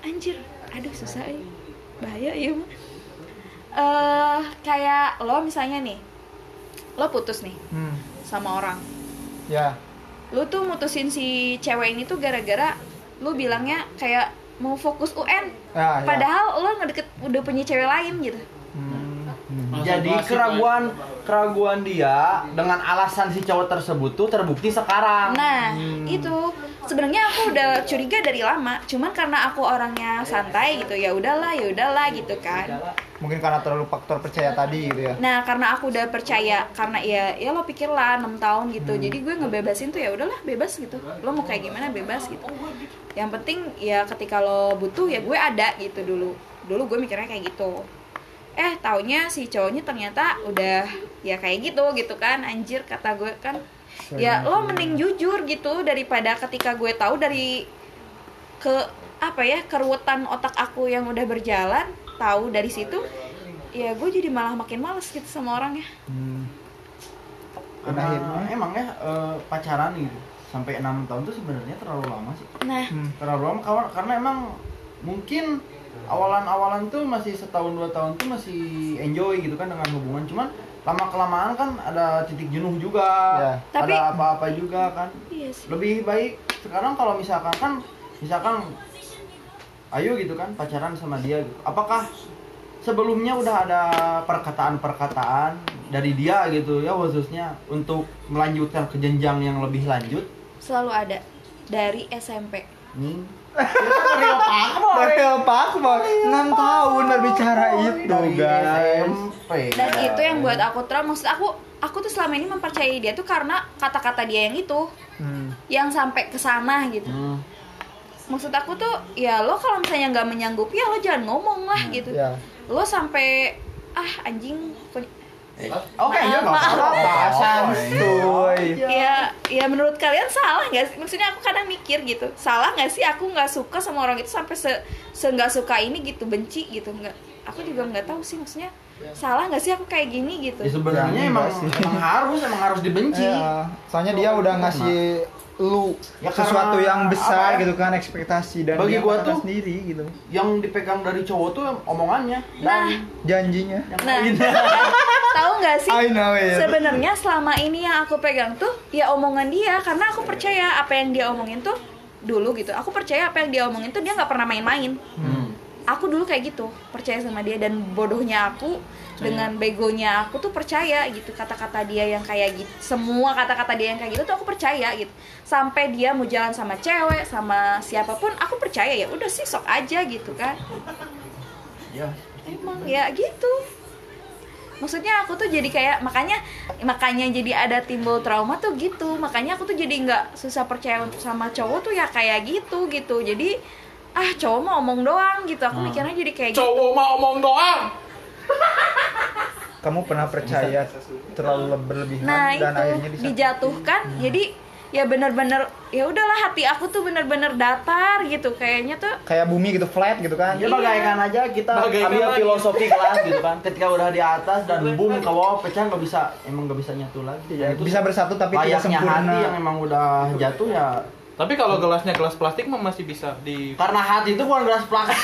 anjir aduh susah ya bahaya ya eh kayak lo misalnya nih lo putus nih hmm. sama orang ya lu tuh mutusin si cewek ini tuh gara-gara lu bilangnya kayak mau fokus UN ya, ya. padahal lo ngedeket udah punya cewek lain gitu Hmm. Hmm. Jadi keraguan keraguan dia dengan alasan si cowok tersebut tuh terbukti sekarang. nah itu. Sebenarnya aku udah curiga dari lama. Cuman karena aku orangnya santai gitu ya udahlah ya udahlah gitu kan. Mungkin karena terlalu faktor percaya tadi gitu ya. Nah karena aku udah percaya karena ya ya lo pikir lah 6 tahun gitu. Jadi gue ngebebasin tuh ya udahlah bebas gitu. Lo mau kayak gimana bebas gitu. Yang penting ya ketika lo butuh ya gue ada gitu dulu. Dulu gue mikirnya kayak gitu eh taunya si cowoknya ternyata udah ya kayak gitu gitu kan anjir kata gue kan ya lo mending jujur gitu daripada ketika gue tahu dari ke apa ya keruwetan otak aku yang udah berjalan tahu dari situ ya gue jadi malah makin males gitu sama orangnya hmm. Karena akhirnya emang ya eh, pacaran gitu sampai enam tahun tuh sebenarnya terlalu lama sih. nah Hmm. Terlalu lama kawan- karena emang mungkin awalan-awalan tuh masih setahun dua tahun tuh masih enjoy gitu kan dengan hubungan. Cuman lama kelamaan kan ada titik jenuh juga Ya. Tapi- ada apa-apa juga kan. Iya sih. Lebih baik sekarang kalau misalkan kan misalkan ayo gitu kan pacaran sama dia gitu. apakah sebelumnya udah ada perkataan-perkataan dari dia gitu ya khususnya untuk melanjutkan ke jenjang yang lebih lanjut? Selalu ada. Dari SMP Kita real talk, boy. dari apa aku mau enam tahun berbicara itu guys. Dan itu yang buat aku trauma. Maksud aku aku tuh selama ini mempercayai dia tuh karena kata-kata dia yang itu. Hmm. yang sampai ke sana gitu. Hmm. maksud aku tuh ya lo kalau misalnya nggak menyanggupi ya lo jangan ngomong lah gitu. ya. Lo sampai ah anjing Oke, ya nggak apa-apa. santuy. Ya ya menurut kalian salah nggak sih? Maksudnya aku kadang mikir gitu. Salah nggak sih aku nggak suka sama orang itu sampai se se nggak suka ini gitu benci gitu nggak. Aku juga nggak tahu sih maksudnya salah nggak sih aku kayak gini gitu? Ya sebenarnya Ya, emang, sih. emang harus emang harus dibenci. Ya, soalnya dia udah ngasih lu Ya, sesuatu yang besar apa ya? gitu kan ekspektasi dan Bagi gua tuh- sendiri gitu. Yang dipegang dari cowok tuh omongannya nah. dan janjinya. Nah. tahu nggak sih? I know it. sebenarnya selama ini yang aku pegang tuh ya omongan dia. Karena aku percaya apa yang dia omongin tuh dulu gitu. Aku percaya apa yang dia omongin tuh dia nggak pernah main-main. Hmm. aku dulu kayak gitu percaya sama dia. Dan bodohnya aku dengan begonya aku tuh percaya gitu kata-kata dia yang kayak gitu semua kata-kata dia yang kayak gitu tuh aku percaya gitu. Sampai dia mau jalan sama cewek sama siapa pun aku percaya ya udah sih sok aja gitu kan. Ya, emang ya gitu. Maksudnya aku tuh jadi kayak makanya makanya jadi ada timbul trauma tuh gitu. Makanya aku tuh jadi nggak susah percaya untuk sama cowok tuh ya kayak gitu gitu. Jadi ah cowok mau omong doang gitu. Aku mikirnya jadi kayak gitu. Cowok mau omong doang. Kamu pernah percaya terlalu berlebihan nah dan itu akhirnya disakiti. dijatuhkan jadi ya bener-bener ya udahlah hati aku tuh bener-bener datar gitu kayaknya tuh kayak bumi gitu flat gitu kan Ya bagaikan aja kita Bagaikan ambil lagi. filosofi kelas gitu kan. Ketika udah di atas dan boom ke bawah pecah nggak bisa emang nggak bisa nyatu lagi. Itu bisa bersatu tapi tidak sempurna. hati yang emang udah jatuh ya Tapi kalau gelasnya gelas plastik mah masih bisa di karena hati itu bukan gelas plastik.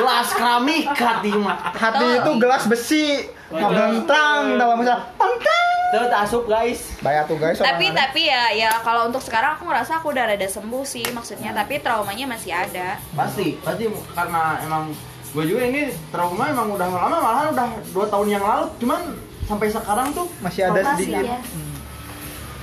gelas keramik hati mah Hati itu gelas besi. Ngebentang dalam misalnya pentang. Tuh tak asup guys Bayar tuh guys. tapi orang ada. tapi ya ya kalau untuk sekarang aku ngerasa aku udah rada sembuh sih maksudnya tapi traumanya masih ada pasti pasti karena emang gue juga ini trauma emang udah lama malahan udah dua tahun yang lalu cuman sampai sekarang tuh masih ada sedikit. ya.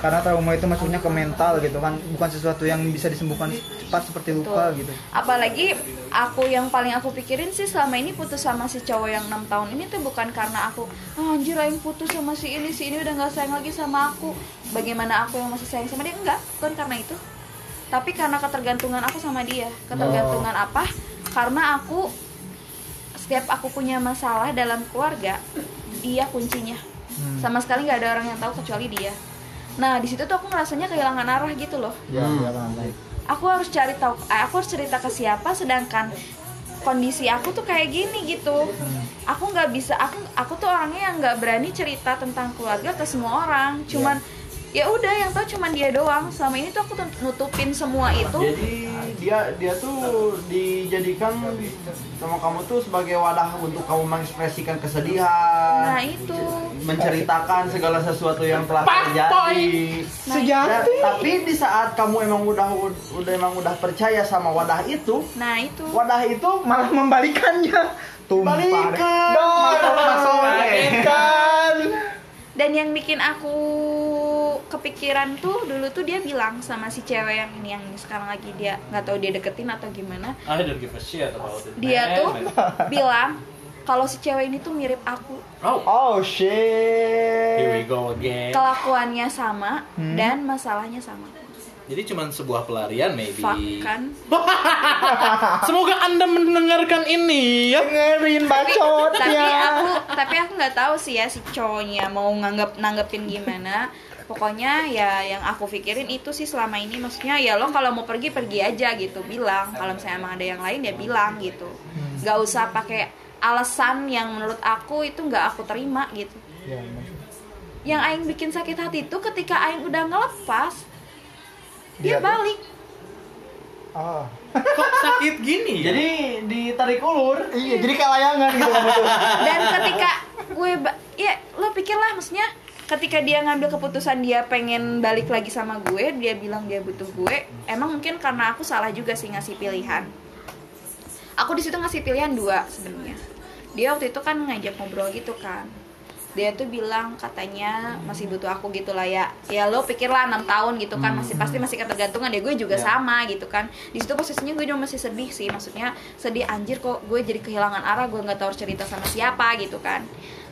Karena trauma itu masuknya ke mental gitu kan, bukan sesuatu yang bisa disembuhkan cepat seperti luka Betul. gitu. apalagi aku yang paling aku pikirin sih selama ini putus sama si cowok yang enam tahun ini tuh bukan karena aku ah, anjir aing putus sama si ini si ini udah nggak sayang lagi sama aku. Bagaimana aku yang masih sayang sama dia? Enggak bukan karena itu. Tapi karena ketergantungan aku sama dia. Ketergantungan apa? Karena aku setiap aku punya masalah dalam keluarga dia kuncinya. Sama sekali nggak ada orang yang tahu kecuali dia nah di situ tuh aku ngerasanya kehilangan arah gitu loh. Ya, Hmm. ya aku harus cari tahu eh, aku harus cerita ke siapa sedangkan kondisi aku tuh kayak gini gitu. Aku nggak bisa aku aku tuh orangnya yang nggak berani cerita tentang keluarga ke semua orang. Cuman ya udah yang tahu cuman dia doang selama ini tuh aku tuh nutupin semua itu jadi dia dia tuh dijadikan sama kamu tuh sebagai wadah untuk kamu mengekspresikan kesedihan nah itu menceritakan segala sesuatu yang telah Pak, terjadi nah, Ya, tapi di saat kamu emang udah udah emang udah percaya sama wadah itu nah itu wadah itu Malah membalikannya. Tumpah. Balikan. Balikan. Dan yang bikin aku kepikiran tuh dulu tuh dia bilang sama si cewek yang ini yang sekarang lagi dia nggak tahu dia deketin atau gimana I don't give a shit about it. dia man. tuh bilang kalau si cewek ini tuh mirip aku Oh, Oh here we shit. go again. kelakuannya sama Hmm. dan masalahnya sama Jadi cuman sebuah pelarian maybe. fuck kan Semoga Anda mendengarkan ini ya. Dengerin tapi bacotnya. aku tapi aku nggak tahu sih ya si cowoknya mau nganggap nanggepin gimana pokoknya ya yang aku pikirin itu sih selama ini maksudnya ya lo kalau mau pergi pergi aja gitu bilang kalau misalnya emang ada yang lain ya bilang gitu nggak usah pakai alasan yang menurut aku itu nggak aku terima gitu Ya, bener. yang Aing bikin sakit hati itu ketika Aing udah ngelepas dia balik Oh. Kok sakit gini? ya? jadi ditarik ulur Iya, jadi kayak layangan gitu dan ketika gue ya lo pikirlah maksudnya ketika dia ngambil keputusan dia pengen balik lagi sama gue dia bilang dia butuh gue emang mungkin karena aku salah juga sih ngasih pilihan aku di situ ngasih pilihan dua sebenarnya dia waktu itu kan ngajak ngobrol gitu kan dia tuh bilang katanya masih butuh aku gitu lah ya. Ya lo pikirlah enam tahun gitu kan masih pasti masih ketergantungan deh gue juga Ya. sama gitu kan. Di situ posisinya gue juga masih sedih sih maksudnya sedih anjir kok gue jadi kehilangan arah gue nggak tahu harus cerita sama siapa gitu kan.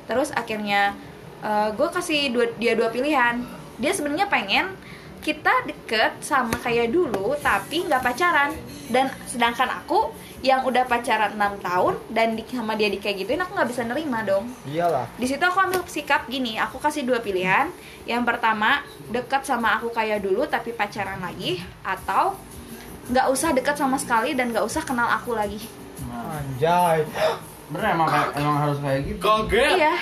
Terus akhirnya eh, gue kasih dua, dia dua pilihan. Dia sebenarnya pengen kita deket sama kayak dulu tapi nggak pacaran. Dan sedangkan aku yang udah pacaran 6 tahun dan di, sama dia di kayak gituin aku nggak bisa nerima dong. Iyalah. di situ aku ambil sikap gini aku kasih dua pilihan. Yang pertama dekat sama aku kayak dulu tapi pacaran lagi atau nggak usah dekat sama sekali dan nggak usah kenal aku lagi. Anjay. bener emang kayak- emang harus kayak gitu. Kaget. iya.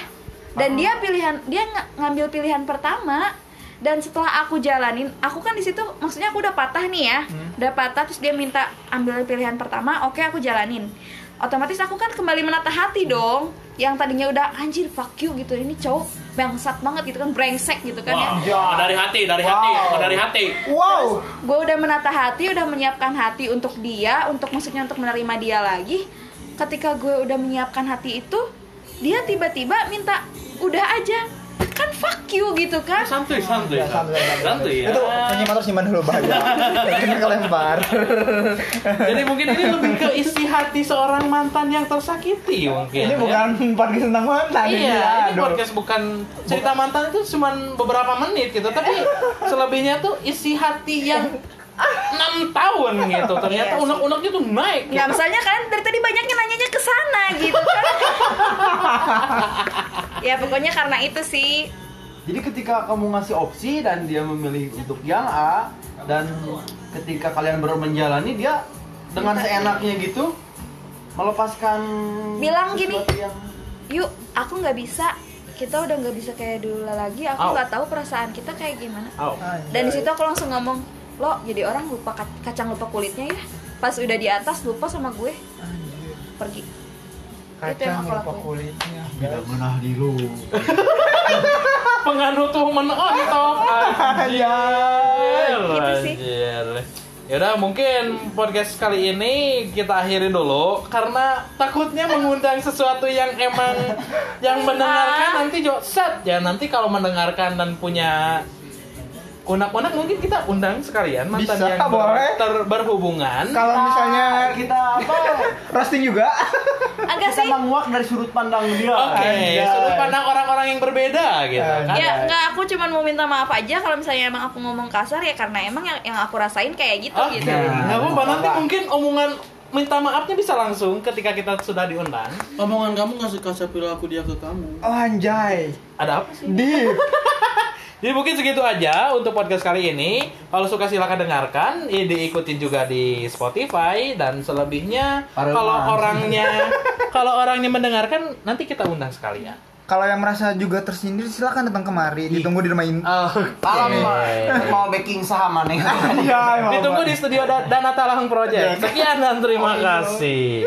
Dan dia pilihan dia ng- ngambil pilihan pertama dan setelah aku jalanin aku kan di situ maksudnya aku udah patah nih ya. Udah patah terus dia minta ambil pilihan pertama oke aku jalanin. Otomatis aku kan kembali menata hati dong. Yang tadinya udah anjir fuck you gitu. Ini cowok bangsat banget gitu kan brengsek gitu kan ya. Wah, dari hati, dari hati, Wow. dari hati. Wow. gue udah menata hati udah menyiapkan hati untuk dia untuk maksudnya untuk menerima dia lagi. Ketika gue udah menyiapkan hati itu dia tiba-tiba minta udah aja kan fuck you gitu kan Santuy, santuy, Ya, santai, santai. santuy ya. Itu penyimak harus simpan dulu bahaya. Kena kelempar. Jadi mungkin ini lebih ke isi hati seorang mantan yang tersakiti mungkin. Ini ya. bukan podcast tentang mantan Iya, ini aduh. podcast bukan cerita mantan itu cuma beberapa menit gitu, tapi selebihnya tuh isi hati yang enam tahun gitu. Ternyata Yes. unek-uneknya tuh naik. nggak Gitu. misalnya kan dari tadi banyaknya nanyanya ke sana gitu kan ya pokoknya karena itu sih Jadi ketika kamu ngasih opsi dan dia memilih untuk yang A dan ketika kalian baru menjalani dia dengan seenaknya gitu melepaskan Bilang gini. yang yuk aku nggak bisa kita udah nggak bisa kayak dulu lagi aku nggak tahu perasaan kita kayak gimana Au. dan di situ aku langsung ngomong lo jadi orang lupa ka- kacang lupa kulitnya ya pas udah di atas lupa sama gue pergi Itu yang Kacang lakuin. kulitnya. Tidak menah di lu. penganut tuh menonton anjir Gitu sih. anjir Yaudah mungkin podcast kali ini kita akhiri dulu karena takutnya mengundang sesuatu yang emang yang mendengarkan nanti jo set ya nanti kalau mendengarkan dan punya unak-unak mungkin kita undang sekalian mantan Bisa, yang ber- boleh. ter- berhubungan Kalau misalnya kita apa? roasting juga. agak Kita sih menguak dari sudut pandang dia. Oke, Anjay. sudut pandang orang-orang yang berbeda gitu kan. ya nggak aku cuma mau minta maaf aja kalau misalnya emang aku ngomong kasar ya karena emang yang yang aku rasain kayak gitu Oke, gitu nggak apa-apa nanti mungkin omongan minta maafnya bisa langsung ketika kita sudah diundang. Omongan kamu nggak suka perilaku dia ke kamu. Oh, anjay. Ada apa sih? Deep. Jadi mungkin segitu aja untuk podcast kali ini. Kalau suka silahkan dengarkan, eh, diikutin juga di Spotify dan selebihnya kalau orangnya kalau orangnya mendengarkan nanti kita undang sekalian. Kalau yang merasa juga tersindir silakan datang kemari. Ditunggu di rumah ini. Kalau mau, mau backing saham aneh. Iya, Ditunggu di studio Da- Dana Talang Project. Sekian dan terima kasih.